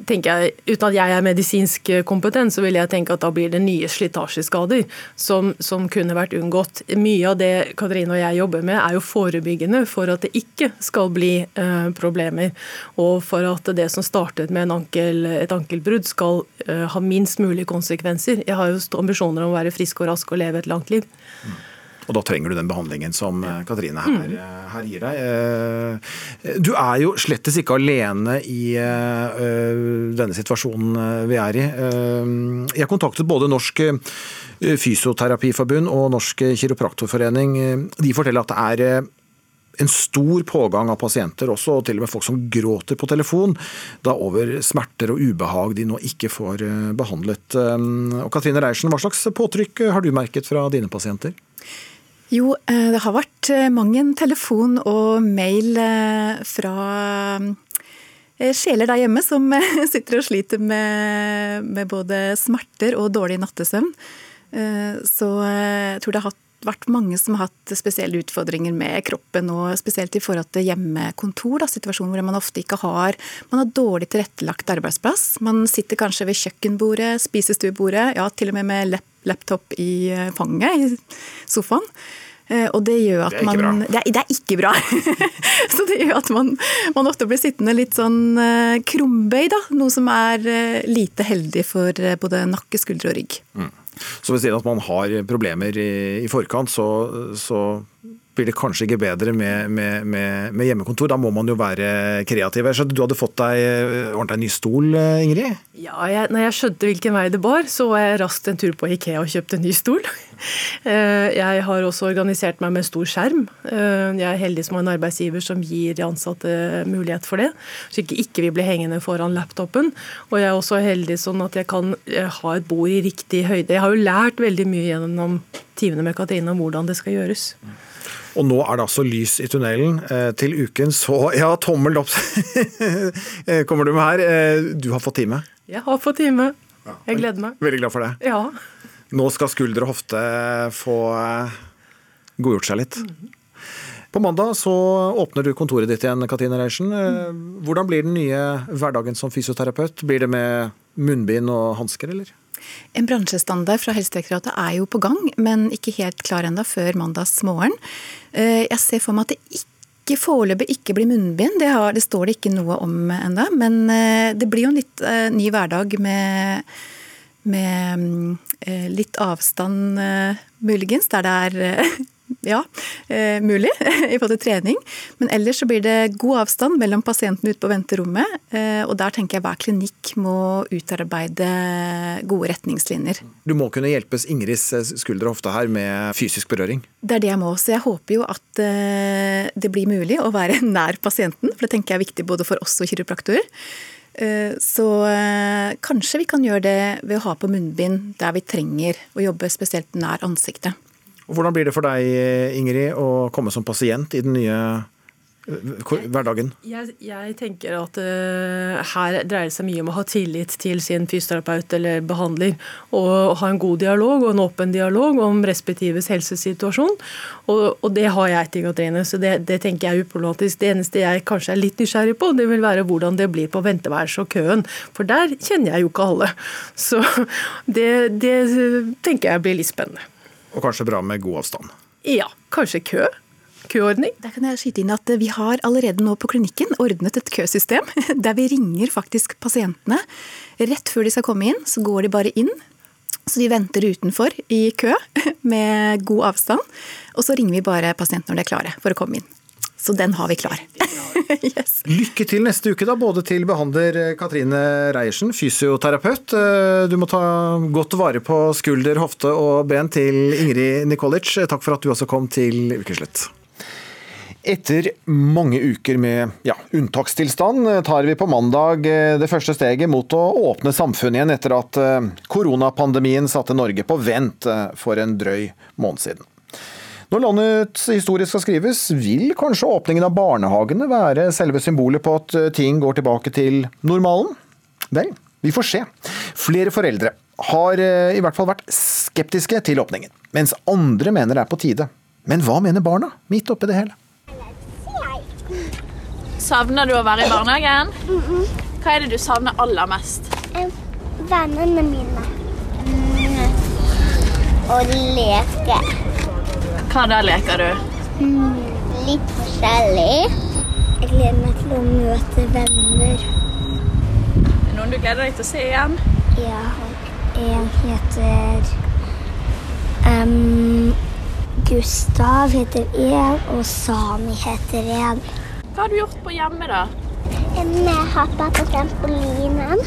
tenker jeg, Uten at jeg er medisinsk kompetent, så vil jeg tenke at da blir det nye slitasjeskader som, som kunne vært unngått. Mye av det Katrine og jeg jobber med, er jo forebyggende for at det ikke skal bli eh, problemer. Og for at det som startet med ankel, et ankelbrudd, skal eh, ha minst mulig konsekvenser. Jeg har jo ambisjoner om å være frisk og rask og leve et langt liv.
Og da trenger du den behandlingen som eh, Katrine her, eh, her gir deg. Eh, Du er jo slettes ikke alene i denne situasjonen vi er i. Jeg kontaktet både Norsk Fysioterapiforbund og Norsk Kiropraktorforening. De forteller at det er en stor pågang av pasienter, også og til og med folk som gråter på telefon, da over smerter og ubehag de nå ikke får eh, behandlet. Eh, Og Katrine Reiersen, hva slags påtrykk har du merket fra dine pasienter?
Jo, eh, det har vært eh, mang en telefon og mail eh, fra sjeler der hjemme som sitter og sliter med, med både smerter og dårlig nattesøvn. Så jeg tror det har vært mange som har hatt spesielle utfordringer med kroppen, og spesielt i forhold til hjemmekontor. Da, situasjonen hvor man ofte ikke har Man har dårlig tilrettelagt arbeidsplass. Man sitter kanskje ved kjøkkenbordet, spisestuebordet, ja, til og med med lap laptop i eh, fanget i sofaen. Eh, Og det gjør at man. Det er, det er ikke bra. Så det gjør at man, man ofte blir sittende litt sånn eh, krumbøy, da. Noe som er lite heldig for både nakke, skuldre og rygg.
Så ved siden av at man har problemer i, i forkant, så, så blir det kanskje ikke bedre med, med, med, med hjemmekontor. Da må man jo være kreativ. Jeg skjønte du hadde fått deg eh, ordnet ny stol, eh, Ingrid?
Ja, jeg, når jeg skjønte hvilken vei det bar, så var jeg raskt en tur på Ikea og kjøpte en ny stol. Eh, Jeg har også organisert meg med stor skjerm. Jeg er heldig som har en arbeidsgiver som gir de ansatte mulighet for det, så ikke ikke vi blir hengende foran laptopen. Og jeg er også heldig sånn at jeg kan ha et bord i riktig høyde. Jeg har jo lært veldig mye gjennom timene med Katrine om hvordan det skal gjøres.
Og nå er det altså lys i tunnelen. Eh, Til uken så Ja, tommel opp eh, kommer du med her. Eh, Du har fått time.
Jeg har fått time. Jeg gleder meg.
Veldig glad for det.
Ja.
Nå skal skulder og hofte få godgjort seg litt. På mandag så åpner du kontoret ditt igjen, Katrine Reiersen. Eh, Hvordan blir den nye hverdagen som fysioterapeut? Blir det med munnbind og hansker, eller?
En bransjestandard fra Helsedirektoratet er jo på gang, men ikke helt klar ennå før mandagsmorgen. Eh, Jeg ser for meg at det ikke foreløpig ikke blir munnbind, det, har, det står det ikke noe om ennå. Men eh, det blir jo en litt eh, ny hverdag med, med mm, litt avstand muligens, der det er ja, eh, mulig i forhold til trening. Men ellers så blir det god avstand mellom pasientene ute på venterommet. eh, Og der tenker jeg hver klinikk må utarbeide gode retningslinjer.
Du må kunne hjelpes Ingrids eh, skulder og hofte her med fysisk berøring.
Det er det jeg må. Så jeg håper jo at det blir mulig å være nær pasienten. For det tenker jeg er viktig både for oss og kiropraktorer. Så kanskje vi kan gjøre det ved å ha på munnbind der vi trenger å jobbe spesielt nær ansiktet.
Og Hvordan blir det for deg, Ingrid, å komme som pasient i den nye eh, hverdagen?
Jeg, jeg tenker at uh, her dreier det seg mye om å ha tillit til sin fysioterapeut eller behandler, og ha en god dialog og en åpen dialog om respektives helsesituasjon. Og, og det har jeg til Katrine, så det, det tenker jeg er uproblematisk. Det eneste jeg kanskje er litt nysgjerrig på, det vil være hvordan det blir på venteværelset og køen, for der kjenner jeg jo ikke alle. Så det, det tenker jeg blir litt spennende.
Og kanskje bra med god avstand.
Ja, kanskje kø? Køordning?
Der kan jeg skyte inn at Vi har allerede nå på klinikken ordnet et køsystem der vi ringer faktisk pasientene. Rett før de skal komme inn, så går de bare inn. Så de venter utenfor i kø med god avstand. Og så ringer vi bare pasienten når de er klare for å komme inn. Så den har vi klar.
Lykke til neste uke, da, både til behandler eh, Katrine Reiersen, fysioterapeut. Eh, Du må ta godt vare på skulder, hofte og ben til Ingrid Nikolic. Takk for at du også kom til Ukeslutt. Etter mange uker med ja, unntakstilstand eh, tar vi på mandag eh, det første steget mot å åpne samfunnet igjen etter at eh, koronapandemien satte Norge på vent eh, for en drøy måned siden. Når landets historie skal skrives, vil kanskje åpningen av barnehagene være selve symbolet på at ting går tilbake til normalen? Vel, vi får se. Flere foreldre har eh, i hvert fall vært skeptiske til åpningen, mens andre mener det er på tide. Men hva mener barna, midt oppi det hele?
Savner du å være i barnehagen? Hva er det du savner aller mest?
Vennene mine. Og leke.
Hva da leker du?
Mm, litt forskjellig. Jeg gleder meg til å møte venner.
Er noen du gleder deg til å se igjen?
Ja, en heter um, Gustav heter en, og Sami heter en.
Hva har du gjort på hjemme, da?
Vi hoppa på trampolinen.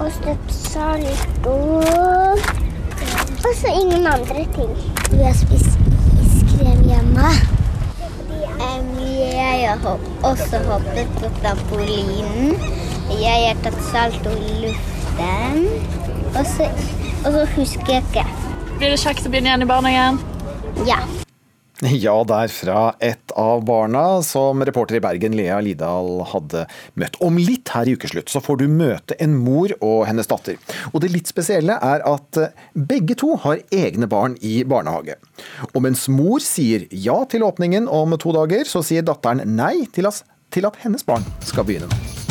Og støpt salto. Og så ingen andre ting. Vi har spist iskrem hjemme. Um, Jeg har hopp, også hoppet på trampolinen. Jeg har tatt salto i luften. Og så, og så husker jeg ikke.
Blir det kjekt å begynne igjen i barnehagen?
Ja.
Ja, der fra et av barna som reporter i Bergen Lea Lidal hadde møtt. Om litt her i ukeslutt så får du møte en mor og hennes datter. Og det litt spesielle er at eh, begge to har egne barn i barnehage. Og mens mor sier ja til åpningen om to dager, så sier datteren nei til at, til at hennes barn skal begynne nå.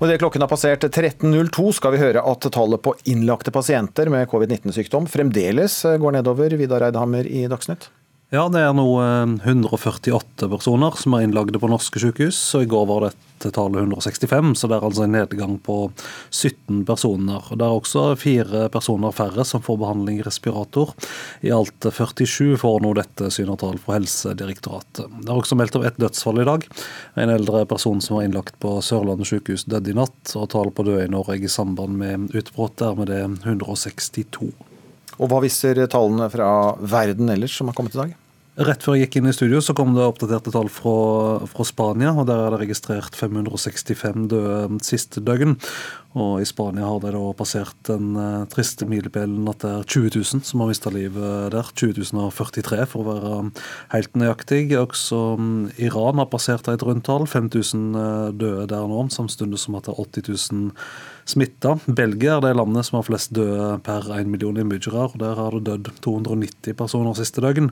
Og Idet klokken har passert 13.02 skal vi høre at tallet på innlagte pasienter med covid-19-sykdom fremdeles går nedover. Vidar Eidhammer i Dagsnytt.
Ja, det er nå eh, 148 personer som er innlagde på norske sykehus. og I går var dette tallet 165, så det er altså en nedgang på 17 personer. Det er også fire personer færre som får behandling i respirator. I alt 47 får nå dette synatall fra Helsedirektoratet. Det er også meldt om ett dødsfall i dag. En eldre person som var innlagt på Sørlandet sykehus døde i natt. og Tallet på døde i Norge i samband med utbruddet er med det 162.
Og hva viser tallene fra verden ellers som har kommet i dag?
Rett før jeg gikk inn i studio, så kom det oppdaterte tall fra, fra Spania. og Der er det registrert 565 døde siste døgn. Og I Spania har det da passert den uh, triste milepælen at det er 20 000 som har mista livet der. 20 043 for å være helt nøyaktig. Også um, Iran har passert et rundt tall. 5000 døde der nå, samtidig som at det er 80 000 smitta. Belgia er det landet som har flest døde per 1 million innbyggere. og Der har det dødd 290 personer siste døgn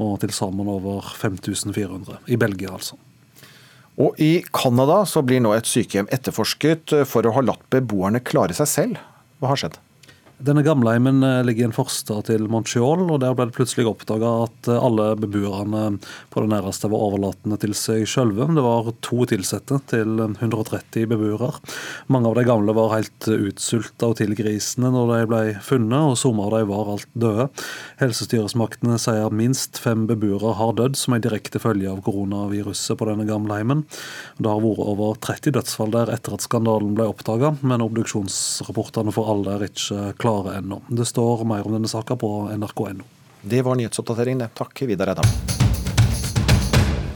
og til sammen over 5400. I Belgia, altså.
Og i Canada blir nå et sykehjem etterforsket for å ha latt beboerne klare seg selv. Hva har skjedd?
Denne gamleheimen eh, ligger i en forstad til Montreal, og der ble det plutselig oppdaga at eh, alle beboerne på det nærmeste var overlatende til seg sjølve. Det var to ansatte til 130 beboere. Mange av de gamle var helt utsulta og tilgrisende når de ble funnet, og somme av de var alt døde. Helsestyresmaktene sier at minst fem beboere har dødd som en direkte følge av koronaviruset på denne gamleheimen. Det har vært over 30 dødsfall der etter at skandalen ble oppdaga, men obduksjonsrapportene for alle er ikke klare klare ennå. Det står mer om denne saka på nrk.no.
Det var nyhetsoppdateringen, det. Takk, Vidar Eidam.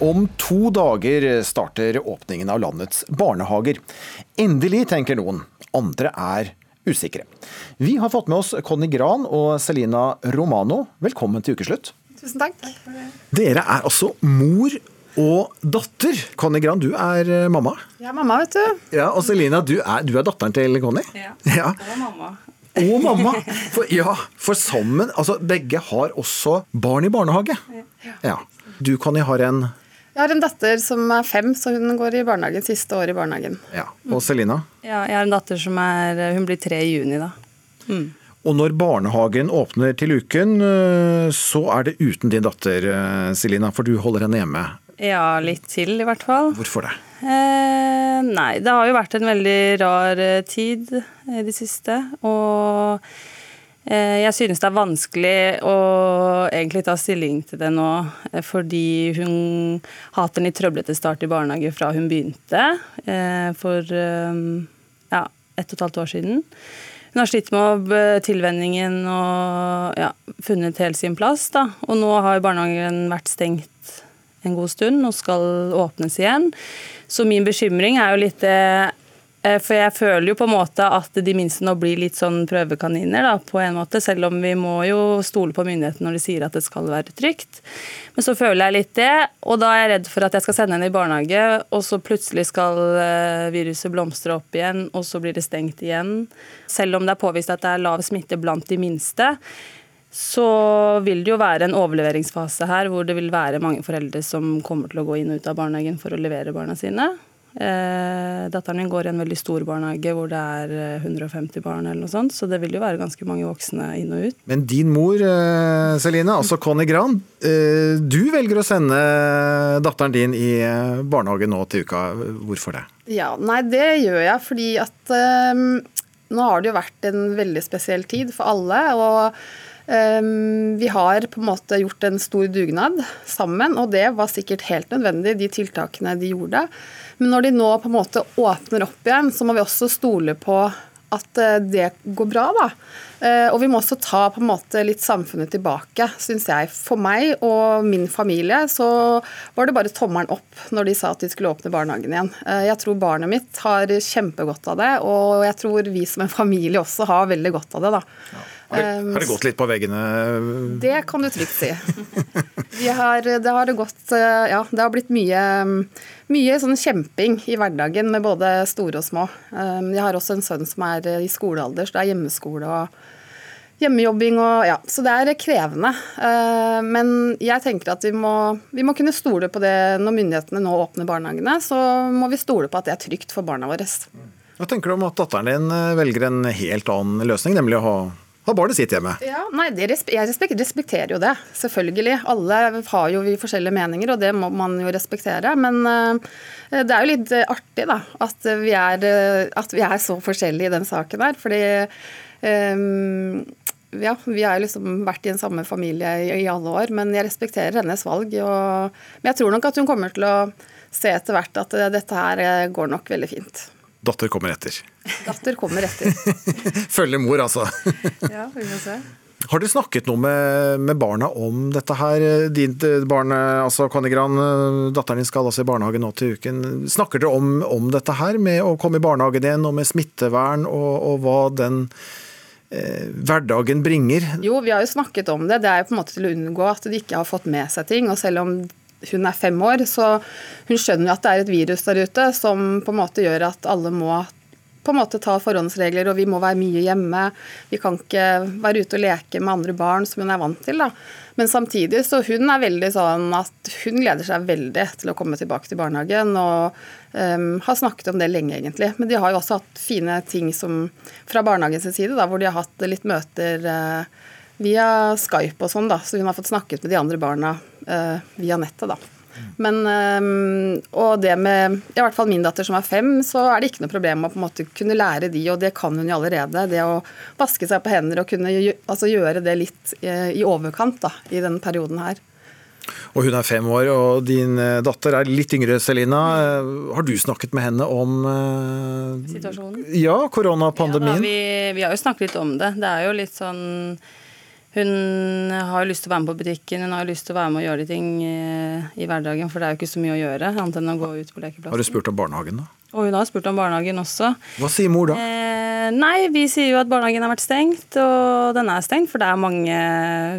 Om to dager starter åpningen av landets barnehager. Endelig, tenker noen. Andre er usikre. Vi har fått med oss Conny Gran og Selina Romano. Velkommen til ukeslutt.
Tusen takk.
Dere er altså mor og datter. Conny Gran, du er eh, mamma.
Jeg er mamma, vet du.
Ja, Og Selina, du er, du er datteren til Conny?
Ja.
Ja.
Og mamma.
Og mamma! For, ja, for sammen Altså, begge har også barn i barnehage. Ja. Du, Conny, har en
Jeg har en datter som er fem, så hun går i barnehagen siste år i barnehagen.
Ja. Og Selina?
Ja, jeg har en datter som er Hun blir tre i juni, da. Mm.
Og når barnehagen åpner til uken, øh, så er det uten din datter, øh, Selina, for du holder henne hjemme.
Ja, litt til i hvert fall.
Hvorfor det?
Eh, nei, det har jo vært en veldig rar eh, tid i det siste. Og eh, jeg synes det er vanskelig å egentlig ta stilling til det nå, eh, fordi hun har hatt en litt trøblete start i barnehage fra hun begynte eh, for eh, ja, ett og et halvt år siden. Hun har slitt med eh, tilvenningen og ja, funnet helt sin plass. Da. Og nå har barnehagen vært stengt en god stund og skal åpnes igjen. Så min bekymring er jo litt det Eh, For jeg føler jo på en måte at de minste nå blir litt sånn prøvekaniner, da, på en måte. Selv om vi må jo stole på myndighetene når de sier at det skal være trygt. Men så føler jeg litt det, og da er jeg redd for at jeg skal sende henne i barnehage, og så plutselig skal eh, viruset blomstre opp igjen, og så blir det stengt igjen. Selv om det er påvist at det er lav smitte blant de minste, så vil det jo være en overleveringsfase her hvor det vil være mange foreldre som kommer til å gå inn og ut av barnehagen for å levere barna sine. Eh, datteren min går i en veldig stor barnehage hvor det er eh, 150 barn, eller noe sånt, så det vil jo være ganske mange voksne inn og ut.
Men din mor, eh, Celine, altså Conny Gran, eh, du velger å sende datteren din i eh, barnehage nå til uka. Hvorfor det?
Ja, nei, det gjør jeg fordi at eh, nå har det jo vært en veldig spesiell tid for alle. og vi har på en måte gjort en stor dugnad sammen, og det var sikkert helt nødvendig, de tiltakene de gjorde. Men når de nå på en måte åpner opp igjen, så må vi også stole på at eh, det går bra. da. Eh, Og vi må også ta på en måte litt samfunnet tilbake, syns jeg. For meg og min familie så var det bare tommelen opp når de sa at de skulle åpne barnehagen igjen. Eh, Jeg tror barnet mitt har kjempegodt av det, og jeg tror vi som en familie også har veldig godt av det. da.
Har det, har det gått litt på veggene?
Det kan du trygt si. Vi har, det har det gått eh, Ja, det har blitt mye, mye sånn kjemping i hverdagen med både store og små. Um, Jeg har også en sønn som er i skolealder, så det er hjemmeskole og hjemmejobbing og ja. Så det er krevende. Uh, Men jeg tenker at vi må, vi må kunne stole på det når myndighetene nå åpner barnehagene. Så må vi stole på at det er trygt for barna våre.
Hva tenker du om at datteren din eh, velger en helt annen løsning, nemlig å ha, ha barnet sitt hjemme?
Ja, nei, respe Jeg respek- respekterer jo det, selvfølgelig. Alle har jo vi forskjellige meninger, og det må man jo respektere. Men eh, det er jo litt eh, artig da, at vi, er, eh, at vi er så forskjellige i den saken her. Fordi um, ja, vi har liksom vært i en samme familie i, i alle år, men jeg respekterer hennes valg. Og, men jeg tror nok at hun kommer til å se etter hvert at dette her går nok veldig fint.
Datter kommer etter.
Datter kommer etter.
Følger mor, altså.
Ja, vi må se.
Har du snakket noe med, med barna om dette her? Ditt barn, altså Conny Gran, datteren din skal altså i barnehage nå til uken. Snakker dere om, om dette her med å komme i barnehagen igjen, og med smittevern, og, og hva den eh, hverdagen bringer?
Jo, vi har jo snakket om det. Det er jo på en måte til å unngå at de ikke har fått med seg ting. Og selv om hun er fem år, så hun skjønner at det er et virus der ute som på en måte gjør at alle må på en måte ta forhåndsregler, og vi må være mye hjemme. Vi kan ikke være ute og leke med andre barn som hun er vant til. da. Men samtidig så hun er veldig sånn at hun gleder seg veldig til å komme tilbake til barnehagen. Og um, har snakket om det lenge, egentlig. Men de har jo også hatt fine ting som fra barnehagens side, da, hvor de har hatt litt møter uh, via Skype og sånn, da. Så hun har fått snakket med de andre barna uh, via nettet, da. Men, um, og det med i hvert fall min datter som er fem, så er det ikke noe problem å på en måte kunne lære de, og det kan hun jo allerede. Det å vaske seg på hender og kunne altså gjøre det litt eh, i overkant da, i denne perioden her.
Og hun er fem år, og din eh, datter er litt yngre, Selina. Eh, Har du snakket med henne om eh,
Situasjonen?
Ja,
Ja,
koronapandemien?
vi, vi har jo snakket litt om det. Det er jo litt sånn Hun har jo lyst til å være med på butikken, hun har jo lyst til å være med og gjøre ting eh, i hverdagen, for det er jo ikke så mye å gjøre, annet enn å gå ut på lekeplassen.
Har du spurt om barnehagen, da?
Og hun har spurt om barnehagen også.
Hva sier mor da?
Eh, nei, vi sier jo at barnehagen har vært stengt, og den er stengt, for det er mange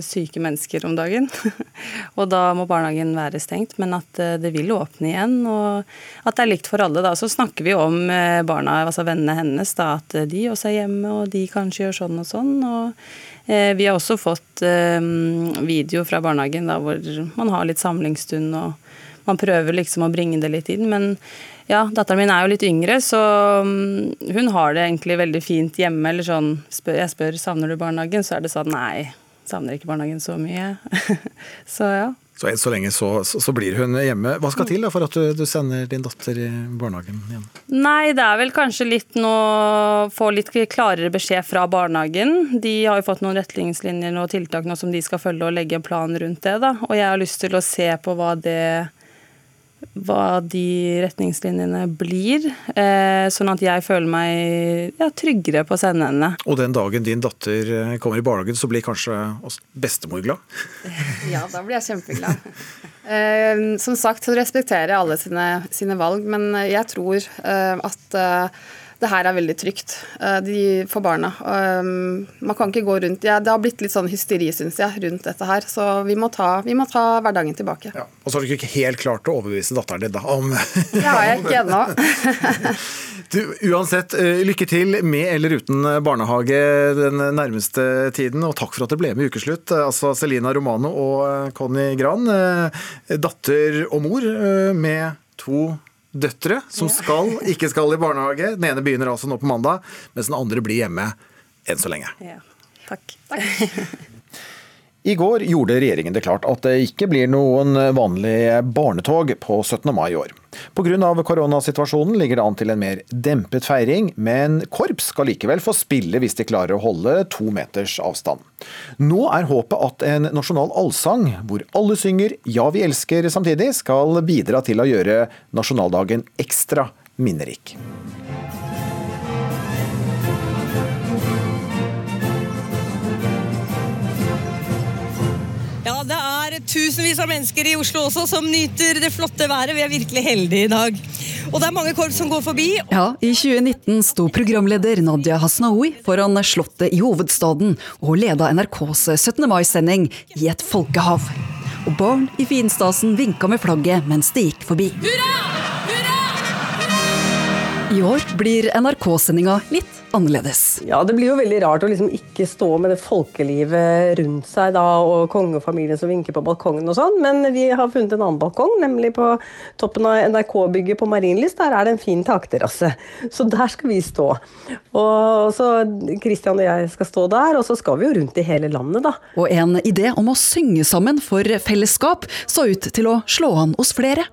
syke mennesker om dagen. og da må barnehagen være stengt, men at eh, det vil åpne igjen, og at det er likt for alle. da. Så snakker vi om eh, barna, altså vennene hennes, da, at de også er hjemme, og de kanskje gjør sånn og sånn. og vi har også fått eh, video fra barnehagen da, hvor man har litt samlingsstund, og man prøver liksom å bringe det litt inn, men ja, datteren min er jo litt yngre, så mm, hun har det egentlig veldig fint hjemme. Eller sånn, jeg spør savner du barnehagen, så er det sånn nei, savner ikke barnehagen så mye. så ja.
Så enn så lenge så, så, så blir hun hjemme. Hva skal til da for at du, du sender din datter i barnehagen igjen?
Nei, det er vel kanskje litt nå få litt klarere beskjed fra barnehagen. De har jo fått noen retningslinjer og tiltak nå som de skal følge og legge en plan rundt det. da. Og jeg har lyst til å se på hva det hva de retningslinjene blir, eh, sånn at jeg føler meg ja, tryggere på å sende henne.
Og den dagen din datter eh, kommer i barnehagen, så blir kanskje bestemor glad?
Ja, da blir jeg kjempeglad. Eh, som sagt så respekterer jeg alle sine, sine valg, men jeg tror eh, at det her er veldig trygt eh, de, for barna. Um, man kan ikke gå rundt ja, Det har blitt litt sånn hysteri, syns jeg, rundt dette her. Så vi må ta, vi må ta hverdagen tilbake. Ja.
Og så har du ikke helt klart å overbevise datteren din da om
Det har jeg ikke ennå.
du, uansett, eh, lykke til med eller uten barnehage den nærmeste tiden, og takk for at det ble med i ukeslutt. Altså Celina Romano og Conny Gran, datter og mor med to døtre som skal, ikke skal i barnehage. Den ene begynner altså nå på mandag, mens den andre blir hjemme enn så lenge.
Ja, takk. takk.
I går gjorde regjeringen det klart at det ikke blir noen vanlig barnetog på 17. mai i år. Pga. koronasituasjonen ligger det an til en mer dempet feiring, men korps skal likevel få spille hvis de klarer å holde to meters avstand. Nå er håpet at en nasjonal allsang, hvor alle synger 'Ja, vi elsker' samtidig, skal bidra til å gjøre nasjonaldagen ekstra minnerik.
Ja, det er tusenvis av mennesker i Oslo også som nyter det flotte været. Vi er virkelig heldige i dag. Og det er mange korps som går forbi.
Ja, i 2019 sto programleder Nadia Hasnaoui foran Slottet i hovedstaden og leda NRKs 17. mai-sending i et folkehav. Og barn i finstasen vinka med flagget mens de gikk forbi. Hurra! Hurra! Hurra! I år blir NRK-sendinga litt annerledes.
Ja, det blir jo veldig rart å liksom ikke stå med det folkelivet rundt seg da, og kongefamilien som vinker på balkongen og sånn, men vi har funnet en annen balkong, nemlig på toppen av NRK-bygget på Marienlyst. Der er det en fin takterrasse. Så der skal vi stå. Og så Kristian og jeg skal stå der, og så skal vi jo rundt i hele landet, da.
Og en idé om å synge sammen for fellesskap så ut til å slå an hos flere.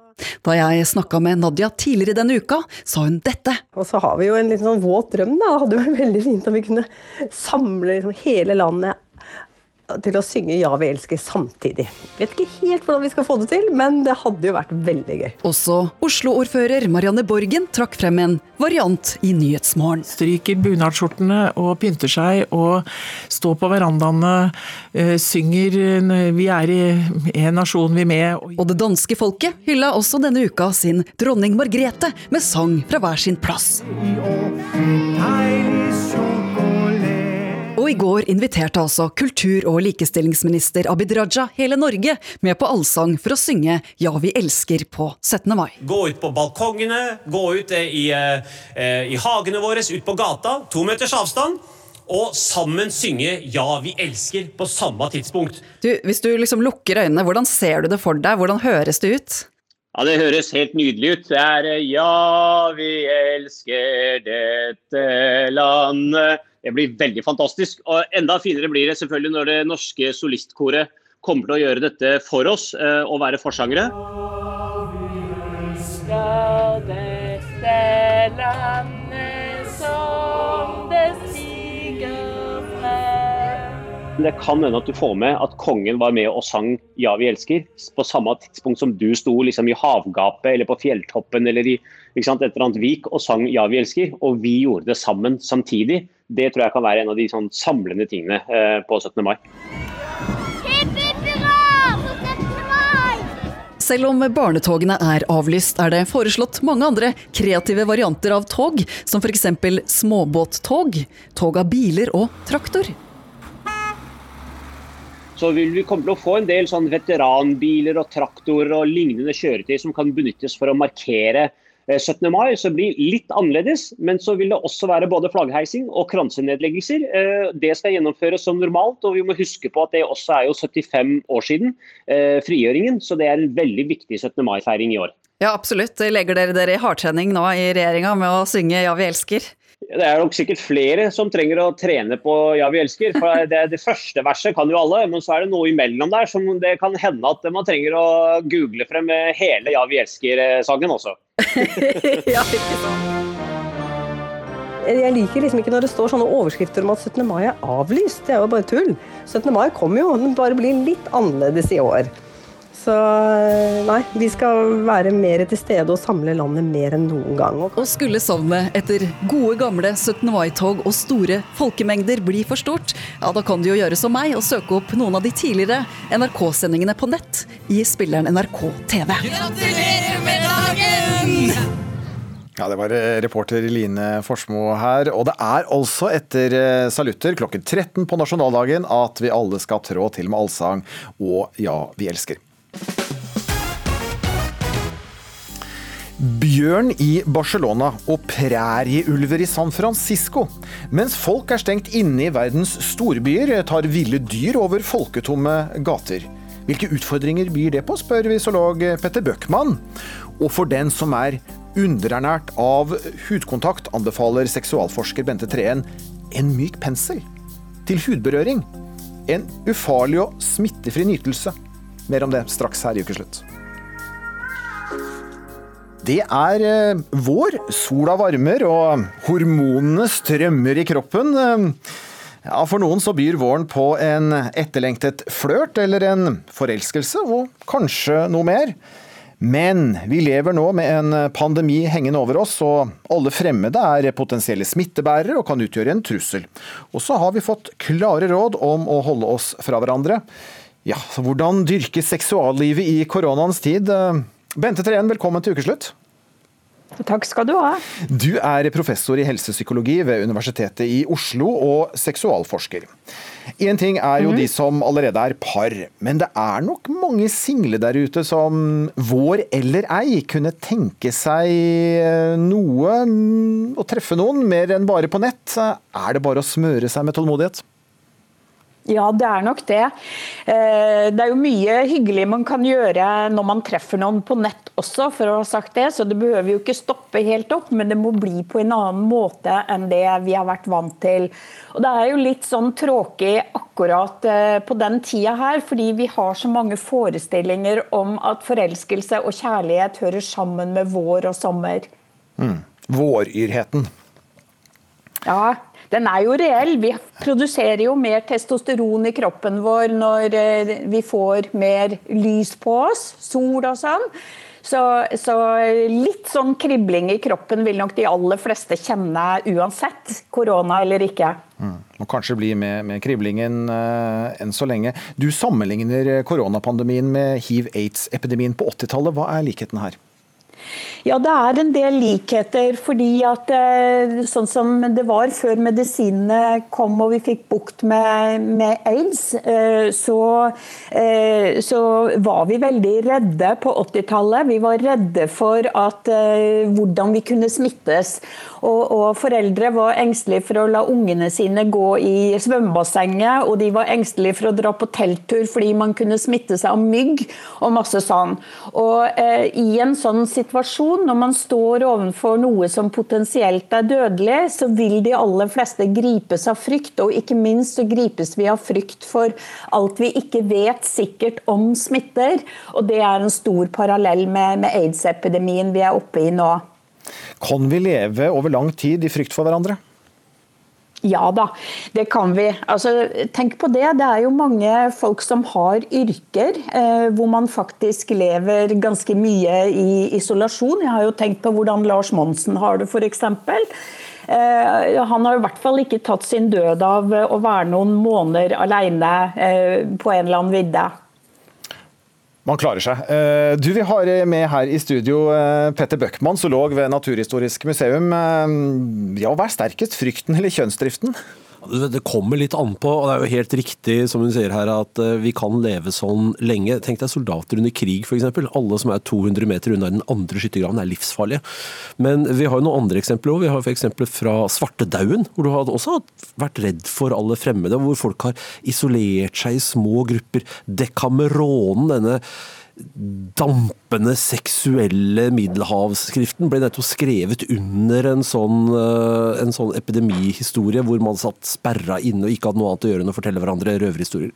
Da jeg snakka med Nadia tidligere denne uka, sa hun dette.
Og så har vi jo en litt sånn våt drøm, da. Det hadde vært veldig fint om vi kunne samle liksom hele landet til å synge 'Ja, vi elsker' samtidig. Vet ikke helt hvordan vi skal få det til, men det hadde jo vært veldig gøy.
Også Oslo-ordfører Marianne Borgen trakk frem en variant i Nyhetsmorgen.
Stryker bunadsskjortene og pynter seg og står på verandaene, eh, synger 'Vi er i en nasjon, vi med'.
Og det danske folket hylla også denne uka sin dronning Margrethe med sang fra hver sin plass. Og i går inviterte altså kultur- og likestillingsminister Abid Raja hele Norge med på allsang for å synge Ja, vi elsker på 17. mai.
Gå ut på balkongene, gå ut i, eh, i hagene våre, ut på gata, to meters avstand. Og sammen synge 'Ja, vi elsker' på samme tidspunkt.
Du, Hvis du liksom lukker øynene, hvordan ser du det for deg? Hvordan høres det ut?
Ja, Det høres helt nydelig ut. Det er 'Ja, vi elsker dette landet' Det blir veldig fantastisk. Og enda finere blir det selvfølgelig når det norske solistkoret kommer til å gjøre dette for oss og være forsangere. Det Det kan hende at du får med at kongen var med og sang 'Ja, vi elsker' på samme tidspunkt som du sto liksom i havgapet eller på fjelltoppen eller i et eller annet vik og sang 'Ja, vi elsker'. Og vi gjorde det sammen samtidig det tror jeg kan være en av de sånn samlende tingene på 17. mai.
Selv om barnetogene er avlyst, er det foreslått mange andre kreative varianter av tog, som f.eks. småbåttog, tog av biler og traktor.
Så vil vi komme til å få en del sånn veteranbiler og traktorer og lignende kjøretøy som kan benyttes for å markere 17. mai så blir litt annerledes, men så vil det også være både flaggheising og kransenedleggelser. Det skal gjennomføres som normalt, og vi må huske på at det også er jo 75 år siden frigjøringen. Så det er en veldig viktig 17. mai-feiring i år.
Ja, absolutt. Legger dere dere i hardtrening nå i regjeringa med å synge 'Ja, vi elsker'?
Det er nok sikkert flere som trenger å trene på 'Ja, vi elsker'. For det, det, første verset kan jo alle, men så er det noe imellom der som det kan hende at man trenger å google frem hele 'Ja, vi elsker'-sangen også.
ja, ikke sant. Jeg liker liksom ikke når det står sånne overskrifter om at 17. mai er avlyst. Det er jo bare tull. 17. mai kommer jo, den bare blir litt annerledes i år. Så nei, vi skal være mer til stede og samle landet mer enn noen gang.
Og skulle savnet etter gode gamle 17. mai-tog og store folkemengder bli for stort, ja da kan du jo gjøre som meg og søke opp noen av de tidligere NRK-sendingene på nett i spilleren NRK TV.
Gratulerer med dagen!
Ja, Det var eh, reporter Line Forsmo her. Og det er altså etter eh, salutter klokken 13 på nasjonaldagen at vi alle skal trå til med allsang og Ja, vi elsker. Bjørn i Barcelona og prærieulver i San Francisco. Mens folk er stengt inne i verdens storbyer, tar ville dyr over folketomme gater. Hvilke utfordringer byr det på, spør vi zoolog Petter Bøckmann. Og for den som er underernært av hudkontakt, anbefaler seksualforsker Bente Treen en myk pensel til hudberøring. En ufarlig og smittefri nytelse. Mer om det straks her i Ukeslutt. Det er eh, vår, sola varmer og hormonene strømmer i kroppen. Eh, ja, For noen så byr våren på en etterlengtet flørt eller en forelskelse, og kanskje noe mer. Men vi lever nå med en pandemi hengende over oss, og alle fremmede er potensielle smittebærere og kan utgjøre en trussel. Og så har vi fått klare råd om å holde oss fra hverandre. Ja, så Hvordan dyrke seksuallivet i koronaens tid? Bente Treen, velkommen til ukeslutt.
Takk skal du ha.
Du er professor i helsepsykologi ved Universitetet i Oslo og seksualforsker. Én ting er jo mm. de som allerede er par, men det er nok mange single der ute som vår eller ei kunne tenke seg eh, noe, mm, å treffe noen mer enn bare på nett. Er det bare å smøre seg med tålmodighet?
Ja, det er nok det. Eh, det er jo mye hyggelig man kan gjøre når man treffer noen på nett også, for å ha sagt det. Så det behøver jo ikke stoppe helt opp, men det må bli på en annen måte enn det vi har vært vant til. Og det er jo litt sånn tråkig akkurat eh, på den tida her, fordi vi har så mange forestillinger om at forelskelse og kjærlighet hører sammen med vår og sommer.
Mm. Våryrheten.
Ja, den er jo reell. Vi produserer jo mer testosteron i kroppen vår når eh, vi får mer lys på oss, sol og sånn. Så, så, litt sånn kribling i kroppen vil nok de aller fleste kjenne uansett, korona eller ikke.
Mm. Må kanskje bli med, med kriblingen uh, enn så lenge. Du sammenligner koronapandemien med hiv-aids-epidemien på 80-tallet. Hva er likheten her?
Ja, det er en del likheter. fordi at eh, sånn som det var før medisinene kom og vi fikk bukt med, med aids, eh, så, eh, så, var vi veldig redde på 80-tallet. Vi var redde for at, hvordan vi kunne smittes. Og, og foreldre var engstelige for å la ungene sine gå i svømmebassenget, og de var engstelige for å dra på telttur fordi man kunne smitte seg av mygg og masse sånn. Og i en sånn situasjon, når man står overfor noe som potensielt er dødelig, så vil de aller fleste gripes av frykt, og ikke minst så gripes vi av frykt for alt vi ikke vet sikkert om smitter. Og det er en stor parallell med, med aids-epidemien vi er oppe i nå.
Kan vi leve over lang tid i frykt for hverandre?
Ja da, det kan vi. Altså, tenk på det. Det er jo mange folk som har yrker eh, hvor man faktisk lever ganske mye i isolasjon. Jeg har jo tenkt på hvordan Lars Monsen har det f.eks. Eh, han har i hvert fall ikke tatt sin død av å være noen måneder alene eh, på en eller annen vidde.
Man klarer seg. Eh, du, Vi har med her i studio eh, Petter Bøckmann, zoolog ved Naturhistorisk museum. Eh, ja, Hva er sterkest, frykten eller kjønnsdriften?
Det kommer litt an på, og det er jo helt riktig som hun sier her, at eh, vi kan leve sånn lenge. Tenk deg soldater under krig f.eks. Alle som er 200 meter unna den andre skyttergraven er livsfarlige. Men vi har jo noen andre eksempler òg. Vi har f.eks. fra svartedauden, hvor du har også vært redd for alle fremmede. Hvor folk har isolert seg i små grupper. Dekameronen, denne dampende seksuelle middelhavsskriften ble nettopp skrevet under en sånn, eh, en sånn epidemihistorie hvor man satt sperra inne og ikke hadde noe annet å gjøre enn å fortelle hverandre røverhistorier.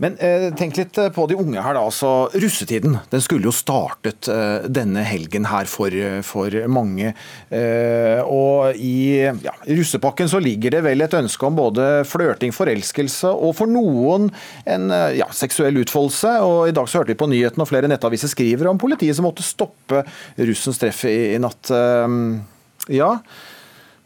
Men eh, tenk litt eh, på de unge her, da. altså Russetiden den skulle jo startet eh, denne helgen her for, for mange. Eh, og i ja, russepakken så ligger det vel et ønske om både flørting, forelskelse og for noen en eh, ja, seksuell utfoldelse. Og I dag så hørte vi på nyhetene og flere nettaviser skriver om politiet som måtte stoppe russens treff i, i natt. Eh,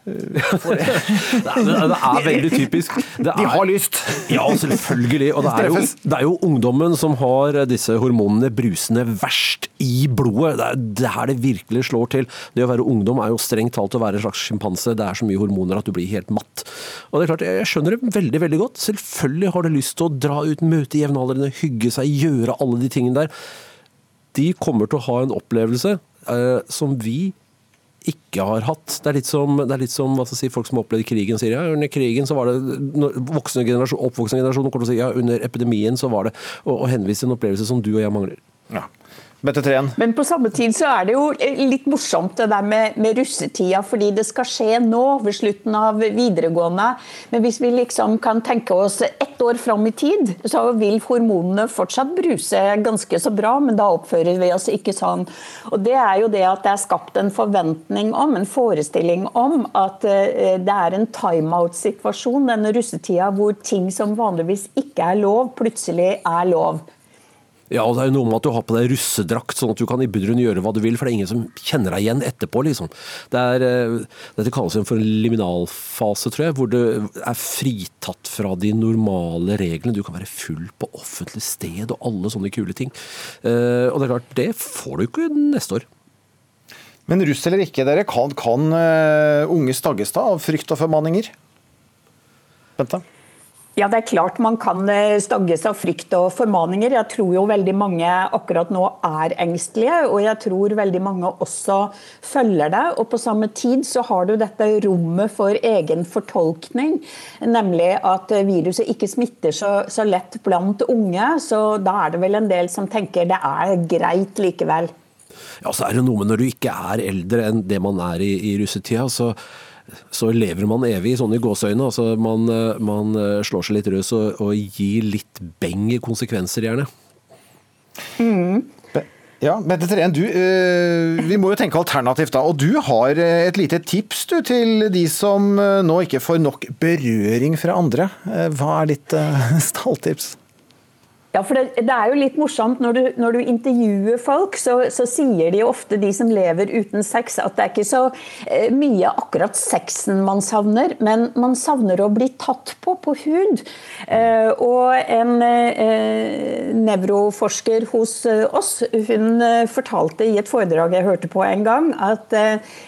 det, det er veldig typisk. Det
De har lyst!
Ja, selvfølgelig. Og det er, jo, det er jo ungdommen som har disse hormonene brusende verst i blodet. Det er det her det virkelig slår til. Det å være ungdom er jo strengt talt å være en slags sjimpanse. Det er så mye hormoner at du blir helt matt. Og det er klart, Jeg skjønner det veldig veldig godt. Selvfølgelig har du lyst til å dra ut, møte jevnaldrende, hygge seg, gjøre alle de tingene der. De kommer til å ha en opplevelse eh, som vi ikke har hatt. Det er litt som, er litt som si, folk som har opplevd krigen sier ja, under krigen så var det voksne generasjon, oppvoksende generasjoner ja, under epidemien så var det å, å henvise en opplevelse som du og jeg mangler.
Ja.
Men på samme tid så er det jo litt morsomt det der med, med russetida, fordi det skal skje nå, ved slutten av videregående. Men hvis vi liksom kan tenke oss ett år fram i tid, så vil hormonene fortsatt bruse ganske så bra, men da oppfører vi oss ikke sånn. Og Det er jo det at det er skapt en forventning om, en forestilling om, at eh, det er en timeout-situasjon, denne russetida, hvor ting som vanligvis ikke er lov, plutselig er lov.
Ja, og det er jo noe med at du har på deg russedrakt, sånn at du kan i bunn gjøre hva du vil, for det er ingen som kjenner deg igjen etterpå, liksom. Det er, eh, dette kalles for en liminalfase, tror jeg, hvor du er fritatt fra de normale reglene. Du kan være full på offentlig sted og alle sånne kule ting. Eh, og det er klart, det får du ikke neste år.
Men russ eller ikke, dere, kan, kan uh, unge stagges da av frykt og formaninger? Bente?
Ja, det er klart man kan eh, stagges av frykt og formaninger. Jeg tror jo veldig mange akkurat nå er engstelige, og jeg tror veldig mange også følger det. Og på samme tid så har du dette rommet for egen fortolkning, nemlig at viruset ikke smitter så, så lett blant unge. Så da er det vel en del som tenker det er greit likevel.
Ja, så er det noe med når du ikke er eldre enn det man er i, i russetida. så så lever man evig i sånne gåseøyne. Altså man, man, slår seg litt løs og, og, gir litt beng i konsekvenser, gjerne.
Mm. Ja, Bente Treen, du, øh, vi må jo tenke alternativt da. Og du har eh, et lite tips du, til de som eh, nå ikke får nok berøring fra andre. Hva er ditt stalltips?
Ja, for det, det, er jo litt morsomt når du, når du intervjuer folk, så, så, sier de ofte, de som lever uten sex, at det er ikke så eh, mye akkurat sexen man savner, men man savner å bli tatt på på hud. Eh, og en eh, nevroforsker hos eh, oss, hun eh, fortalte i et foredrag jeg hørte på en gang, at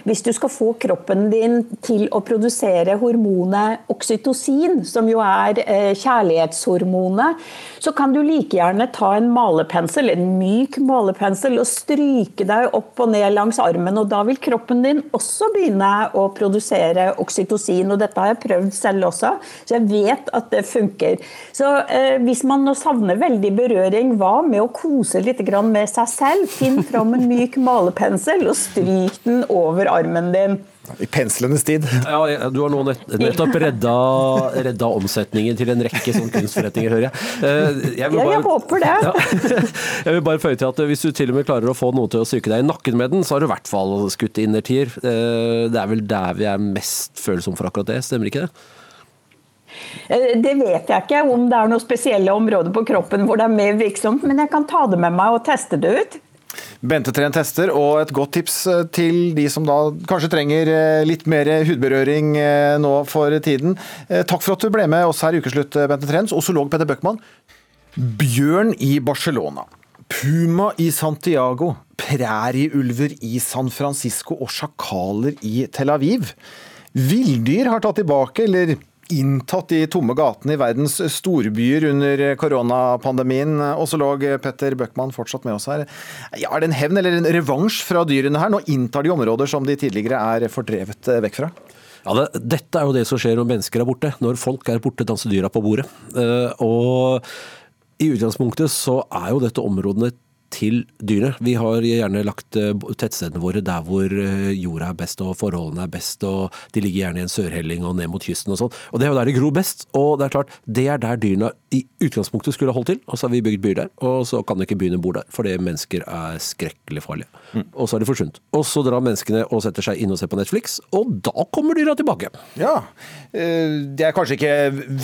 hvis du skal få kroppen din til å produsere hormonet oksytocin, som jo er kjærlighetshormonet, så kan du like like gjerne ta en malepensel, en myk malepensel, og stryke deg opp og ned langs armen. og Da vil kroppen din også begynne å produsere oksytocin. og Dette har jeg prøvd selv også, så jeg vet at det funker. Så eh, Hvis man nå savner veldig berøring, hva med å kose litt med seg selv? Finn fram en myk malepensel og stryk den over armen din.
I penslenes tid.
Ja, Du har nå nettopp redda, redda omsetningen til en rekke sånne kunstforretninger, hører jeg.
Eh, jeg, bare, ja, jeg håper det. Ja,
jeg vil bare føye til at Hvis du til og med klarer å få noen til å psyke deg i nakken med den, så har du i hvert fall skutt innertier. Eh, det er vel der vi er mest følsomme for akkurat det, stemmer ikke det?
Eh, det vet jeg ikke om det er noen spesielle områder på kroppen hvor det er mer virksomt, men jeg kan ta det med meg og teste det ut.
Bente Tren tester, og et godt tips eh, til de som da kanskje trenger eh, litt mer hudberøring eh, nå for tiden. Takk for at du ble med oss her i Ukeslutt, Bente Trens. Osolog Petter Bøckmann. Bjørn i Barcelona. Puma i Santiago. Prærieulver i San Francisco og sjakaler i Tel Aviv. Villdyr har tatt tilbake, eller inntatt de tomme gatene i verdens storbyer under koronapandemien. Og så lå Petter Bøckmann fortsatt med oss her. Ja, er det en hevn eller en revansj fra dyrene her? Nå inntar de områder som de tidligere er fordrevet vekk fra?
Ja, det, Dette er jo det som skjer når mennesker er borte. Når folk er borte, danser dyra på bordet. Uh, og i utgangspunktet så er jo dette områdene til dyrene. Vi har gjerne lagt eh, tettstedene våre der hvor eh, jorda er best og forholdene er best. og De ligger gjerne i en sørhelling og ned mot kysten og sånn. Og Det er jo der det gror best. og Det er klart, det er der dyrene i utgangspunktet skulle holdt til. Og så har vi bygd byer der, og så kan ikke byene bo der. Fordi mennesker er skrekkelig farlige. Mm. Og så er de forsvunnet. Og så drar menneskene og setter seg inn og ser på Netflix, og da kommer dyra tilbake.
Ja. Eh, det er kanskje ikke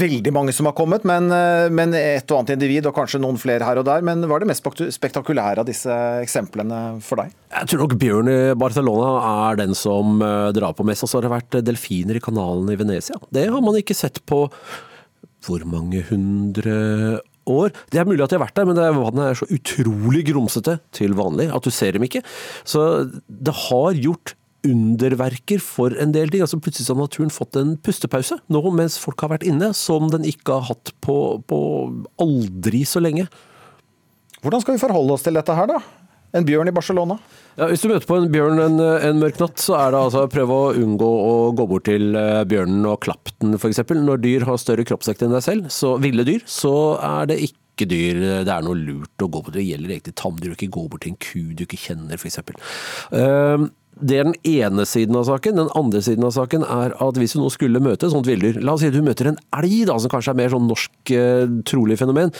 veldig mange som har kommet, men, men et og annet individ, og kanskje noen flere her og der. Men hva er det mest spektakulære spektakulære av disse eksemplene for deg?
Jeg tror nok bjørn i Barcelona er den som eh, drar på mest. Og så har det vært delfiner i kanalen i Venezia. Det har man ikke sett på hvor mange hundre år. Det er mulig at de har vært der, men vannet er så utrolig grumsete til vanlig at du ser dem ikke. Så det har gjort underverker for en del ting. Altså Plutselig har naturen fått en pustepause nå mens folk har vært inne, som den ikke har hatt på, på aldri så lenge.
Hvordan skal vi forholde oss til dette her, da? En bjørn i Barcelona?
Ja, Hvis du møter på en bjørn en, en mørk natt, så er det altså prøve å unngå å gå bort til eh, bjørnen og klappe den, f.eks. Når dyr har større kroppsvekt enn deg selv, så ville dyr, så er det ikke dyr det er noe lurt å gå bort. Det gjelder egentlig tamdyr, ikke gå bort til en ku du ikke kjenner, f.eks. Det er den ene siden av saken. Den andre siden av saken er at hvis du nå skulle møte et sånt villdyr La oss si at du møter en elg, da, som kanskje er mer sånn norsk eh, trolig fenomen,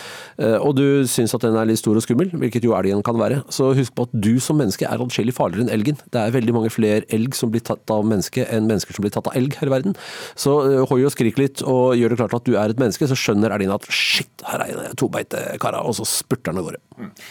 eh, og du syns at den er litt stor og skummel, hvilket jo elgen kan være, så husk på at du som menneske er atskillig farligere enn elgen. Det er veldig mange flere elg som blir tatt av menneske enn mennesker som blir tatt av elg her i verden. Så eh, hoi og skrik litt og gjør det klart at du er et menneske, så skjønner elgen at shit, her er det tobeitekara, og så spurter den av gårde.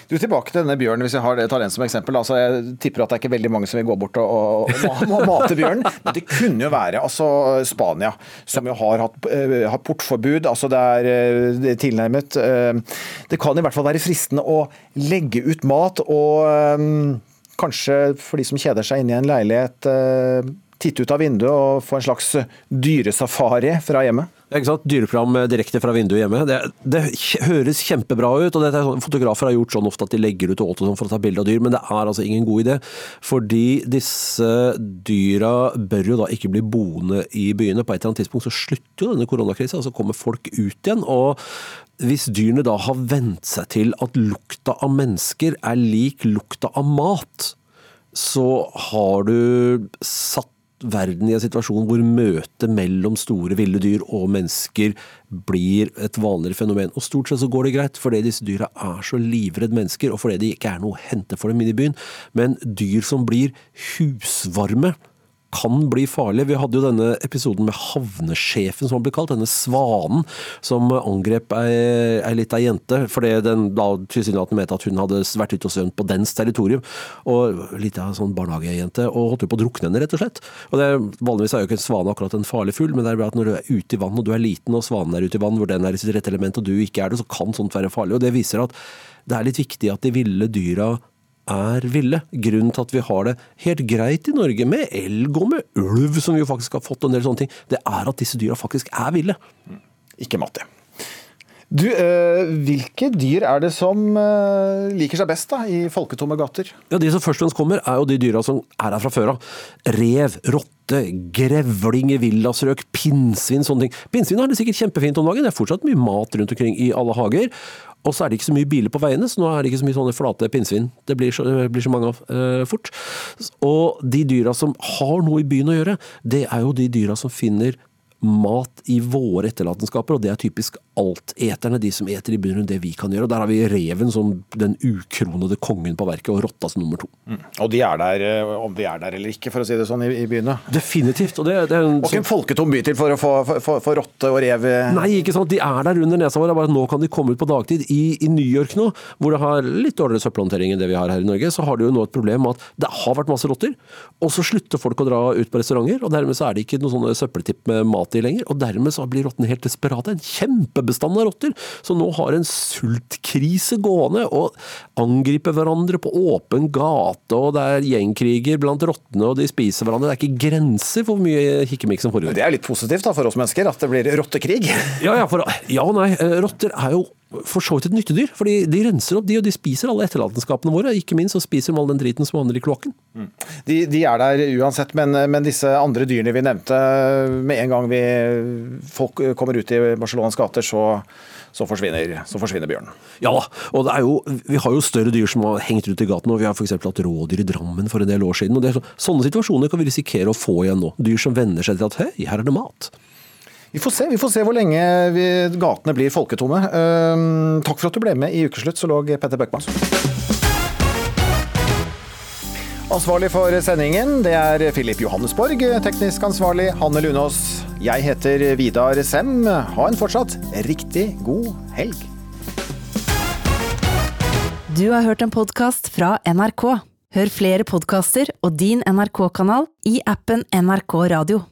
Du, Tilbake til denne bjørnen, hvis jeg har, tar den som eksempel. Altså, jeg tipper at det er ikke veldig mange som vil gå bort og, og, og mate bjørnen. Men det kunne jo være altså, Spania, som jo har hatt uh, har portforbud. altså Det er, uh, det er tilnærmet. Uh, det kan i hvert fall være fristende å legge ut mat og kanskje for de som kjeder seg inne i en leilighet, titte ut av vinduet og få en slags dyresafari fra hjemmet.
Ikke sant? Dyreprogram direkte fra vinduet hjemme. Det, det, høres kjempebra ut. og det er sånn, Fotografer har gjort sånn ofte at de legger ut åt sånn for å ta bilde av dyr, men det er altså ingen god idé. Fordi disse dyra bør jo da ikke bli boende i byene. På et eller annet tidspunkt så slutter jo denne koronakrisa, så kommer folk ut igjen. og hvis dyrene da har vent seg til at lukta av mennesker er lik lukta av mat, så har du satt verden i en situasjon hvor møtet mellom store ville dyr og mennesker blir et vanligere fenomen. Og stort sett så går det greit, fordi disse dyra er så livredd mennesker, og fordi det ikke er noe å hente for dem inne i byen. Men dyr som blir husvarme, kan bli farlig. Vi hadde jo denne episoden med havnesjefen, som han ble kalt. Denne svanen som angrep ei, ei lita jente fordi den da tilsynelatende mente at hun hadde vært ute og svømt på dens territorium. Og lita sånn barnehagejente, og holdt jo på å drukne henne, rett og slett. Og det, Vanligvis er jo ikke en svane akkurat en farlig fugl, men det er bare at når du er ute i vann, og du er liten, og svanen er ute i vann, hvor den er i sitt rette element, og du ikke er det, så kan sånt være farlig. Og det viser at det er litt viktig at de ville dyra er ville. Grunnen til at vi har det helt greit i Norge med elg og med ulv, som vi jo faktisk har fått en del sånne ting, det er at disse dyra faktisk er ville.
Ikke mat, det. Du, øh, Hvilke dyr er det som øh, liker seg best da, i folketomme gater?
Ja, De som først og fremst kommer, er jo de dyra som er her fra før av. Rev, rotte, grevling i villasrøk, pinnsvin, sånne ting. Pinnsvin har det sikkert kjempefint om dagen, det er fortsatt mye mat rundt omkring i alle hager. Og så er det ikke så mye biler på veiene, så nå er det ikke så mye sånne flate pinnsvin. Det blir så, blir så mange av eh, fort. Og de dyra som har noe i byen å gjøre, det er jo de dyra som finner mat i våre etterlatenskaper, og det er typisk alteterne, de som eter i bunnen rundt det vi kan gjøre. Og Der har vi reven som den ukronede kongen på verket, og rotta som nummer to.
Mm. Og de er der om vi er der eller ikke, for å si det sånn, i, i byene?
Definitivt. Og det, det er en,
og en folketom by til for å få, for, for rotte og rev
Nei, ikke sant. De er der under nesa vår, bare at nå kan de komme ut på dagtid. I, I, New York nå, hvor det har litt dårligere søppelhåndtering enn det vi har her i Norge, så har de jo nå et problem med at det har vært masse rotter, og så slutter folk å dra ut på restauranter, og dermed så er det ikke noe sånne søppeltipp med mat i lenger. og dermed så blir rottene helt desperate. En kjempebestand av rotter som nå har en sultkrise gående og angriper hverandre på åpen gate, og det er gjengkriger blant rottene, og de spiser hverandre. Det er ikke grenser for hvor mye hikkemikk som foregår.
Det er litt positivt da for oss mennesker, at det blir rottekrig?
Ja, ja, for, ja og nei. Rotter er jo for så vidt et nyttedyr. For de renser opp, de, og de spiser alle etterlatenskapene våre. Ikke minst så spiser de all den driten som havner i kloakken. Mm.
De, de, er der uansett, men, men, disse andre dyrene vi nevnte, med en gang vi, folk kommer ut i Barcelonas gater, så, så, forsvinner, så forsvinner, bjørnen.
Ja, og det er jo, vi har jo større dyr som har hengt ut i gaten. og Vi har f.eks. hatt rådyr i Drammen for en del år siden. og det, Sånne situasjoner kan vi risikere å få igjen nå. Dyr som venner seg til at hei, her er det mat.
Vi får se, vi får se hvor lenge vi, gatene blir folketomme. Uh, takk for at du ble med i Ukeslutt, så lå Petter Bøckmann. Ansvarlig for sendingen, det er Filip Johannesborg. Teknisk ansvarlig Hanne Lunås. Jeg heter Vidar Sem. Ha en fortsatt riktig god helg.
Du har hørt en podkast fra NRK. Hør flere podkaster og din NRK-kanal i appen NRK Radio.